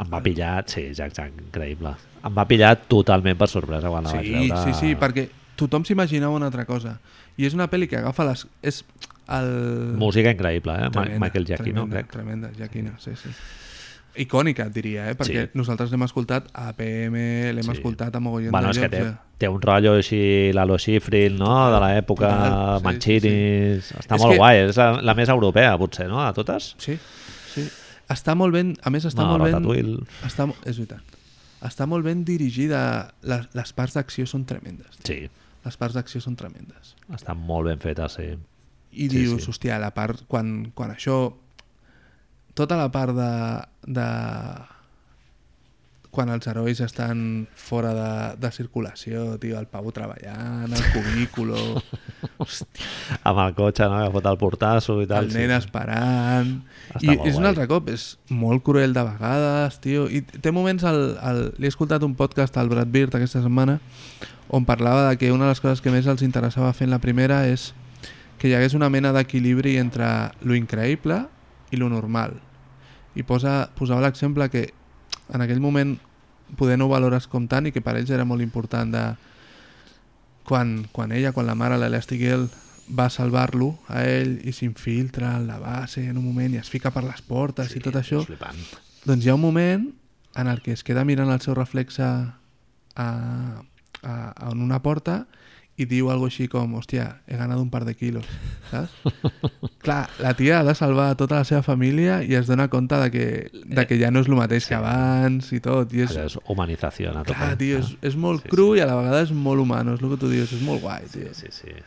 Em va pillar, sí, Jack Jack, increïble. Em va pillar totalment per sorpresa quan la vaig
Sí,
veure.
sí, sí, perquè tothom s'imaginava una altra cosa. I és una pel·li que agafa les... És el...
Música increïble, eh?
Tremenda,
Michael Giacchino,
tremenda,
crec.
Tremenda, Giacchino, sí, sí. Icònica, et diria, eh? Perquè
Sí.
nosaltres l'hem escoltat a PM, l'hem
Sí.
escoltat a mogollon
Bueno,
de
és que
llocs.
té,
eh?
té un rotllo així, Lalo Schifrin, no?, de l'època,
sí,
Mancinis... Està
És
molt
que-
guai, és la, la més europea, potser, no?, de totes.
Sí, sí. Està molt ben... A més, està
no,
molt ben... Està, és veritat. Està molt ben dirigida. Les, les parts d'acció són tremendes.
Sí,
Les parts d'acció són tremendes.
està molt ben feta, sí.
I
Sí,
dius,
sí.
hòstia, la part... Quan, quan això... Tota la part de... de quan els herois estan fora de, de circulació, tio, el Pau treballant, el cubículo, (laughs) hòstia,
Amb el cotxe, no?, que fot el portasso i tal.
el nen esperant...
Està
I és un
guai.
altre cop, és molt cruel de vegades, tio. I té moments, el, el, li he escoltat un podcast al Brad Bird aquesta setmana on parlava de que una de les coses que més els interessava fer en la primera és que hi hagués una mena d'equilibri entre lo increïble i lo normal. I posa, posava l'exemple que en aquell moment poder no ho valores com tant i que per ells era molt important de quan, quan ella, quan la mare, l'Elastic Girl, va salvar-lo a ell i s'infiltra en la base en un moment i es fica per les portes i tot això, doncs hi ha un moment en el que es queda mirant el seu reflexe a, a, en una porta i diu algo així com, hòstia, he ganat un par de quilos, saps? (laughs) Clar, la tia ha de salvar tota la seva família i es dona compte de que, de que ja no és el mateix
sí.
que abans i tot. I és,
Allò és humanització a
clar, tio, és, és molt
Sí,
cru i a la vegada és molt humano, és el que tu dius, és molt guai, tio.
Sí, sí, sí.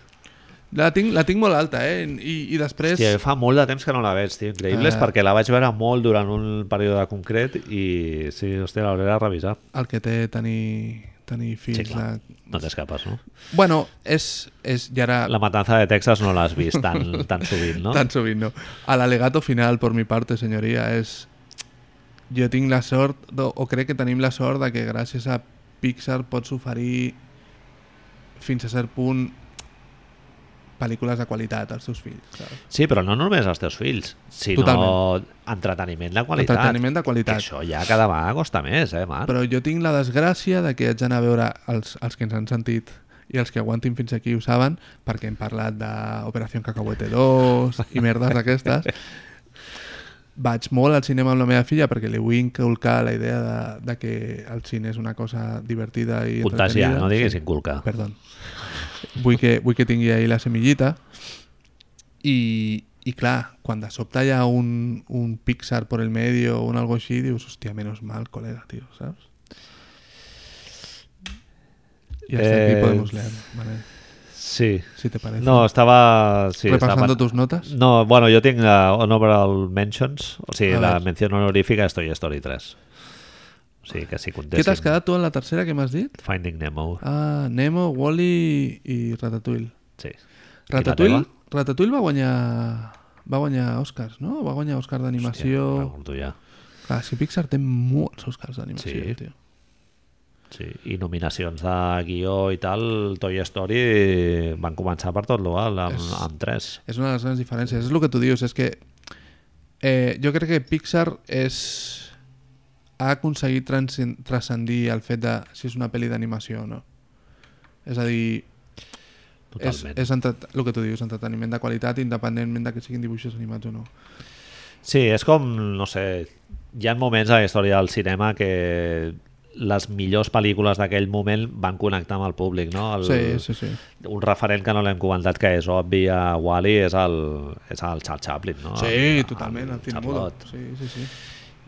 La tinc, la tinc molt alta, eh? I, i després...
Hòstia, fa molt de temps que no la veig, tio. Increïbles,
Eh.
perquè la vaig veure molt durant un període concret i sí, hòstia, l'hauré de revisar.
El que té tenir, tenir fills...
Sí, clar.
de...
No t'escapes, no?
Bueno, és... és ja era...
La matanza de Texas no l'has vist tan, (laughs) tan sovint, no?
Tan sovint, no. A l'alegato final, por mi parte, senyoria, és... Jo tinc la sort, o o crec que tenim la sort de que gràcies a Pixar pots oferir fins a cert punt pel·lícules de qualitat als teus fills, saps?
Sí, però no només als teus fills, sinó
Totalment.
entreteniment de qualitat.
Entreteniment de
Que
qualitat.
això ja cada vegada costa més, eh, Marc?
Però jo tinc la desgràcia de que haig d'anar a veure els, els que ens han sentit i els que aguantin fins aquí ho saben, perquè hem parlat d'Operació Cacahuete 2 i merdes d'aquestes. (laughs) Vaig molt al cinema amb la meva filla perquè li vull inculcar la idea de, de que el cine és una cosa divertida i
Contagiar, no diguis
Sí,
inculcar.
perdó. Vull que, vull que tingui ahí la semillita i, i clar, quan de sobte hi ha un, un Pixar por el medio o un algo així, dius, hòstia, menos mal, col·lega, tio, saps? I hasta
Eh,
aquí podemos leer, Manel. si te parece.
No, estava... Sí,
Repasando
estava...
tus notas.
No, bueno, jo tinc uh, honorable mentions, o sigui, la menció honorífica és Toy Story 3. O sigui, que si
Què t'has quedat tu en la tercera que m'has dit?
Finding Nemo,
Ah, Nemo, Wall-E i Ratatouille.
sí.
Ratatouille,
la?
Ratatouille va guanyar va guanyar Oscars, no? Va guanyar Oscar
Hòstia,
d'animació.
pregunto ja.
Clar, si Pixar té molts Oscars d'animació,
Sí.
tio.
Sí, i nominacions de guió i tal, Toy Story van començar per tot l'oval, amb,
És-
amb tres.
És una de les grans diferències. És el que tu dius, és que eh, jo crec que Pixar és ha aconseguit transcen- transcendir el fet de si és una pel·li d'animació o no. És a dir, és,
Totalment.
és entret... el que tu dius, entreteniment de qualitat independentment de que siguin dibuixos animats o no.
Sí, és com, no sé, hi ha moments a la història del cinema que les millors pel·lícules d'aquell moment van connectar amb el públic, no? El,
Sí, sí, sí.
Un referent que no l'hem comentat que és obvi a Wall-E és el, és el Charles Chaplin, no?
Sí,
El-
totalment, el film
Chaplot.
mudo. Sí, sí, sí.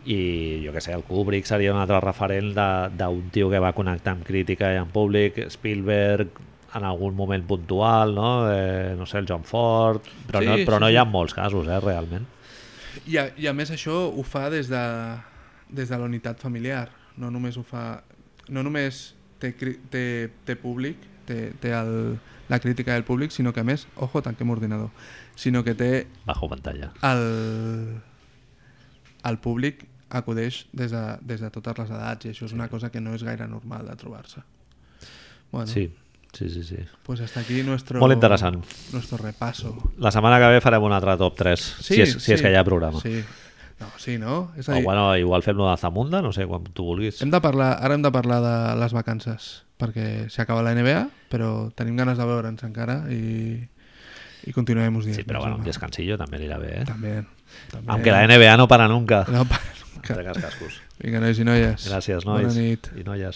i jo que sé, el Kubrick seria un altre referent d'un tio que va connectar amb crítica i amb públic, Spielberg en algun moment puntual, no? Eh, no sé, el John Ford, però,
Sí,
no, però
sí,
no hi ha molts casos, eh, realment.
I a, I a més això ho fa des de, des de la unitat familiar. No només ho fa... No només té, té, té públic, té, té el, la crítica del públic, sinó que a més, ojo, tanquem ordinador, sinó que té
Bajo pantalla.
el, el públic acudeix des de, des de totes les edats i això és una cosa que no és gaire normal de trobar-se. Bueno,
Sí, sí, sí, sí.
pues hasta aquí nuestro,
Molt interessant.
nuestro repaso.
La setmana que ve farem un altre top 3, si, és, si és que hi ha programa.
Sí. No, sí, no? És a
O
dir,
bueno, igual fem-lo de Zamunda, no sé, quan tu vulguis.
Hem de parlar, ara hem de parlar de les vacances, perquè s'acaba la NBA, però tenim ganes de veure'ns encara i, i continuem uns dies.
Sí, però bueno, un descansillo també anirà bé, eh?
També, també.
Aunque la NBA no para nunca.
No, para nunca.
Tregues cascos.
Vinga, nois i noies.
Gràcies, nois.
Bona nit.
I noies.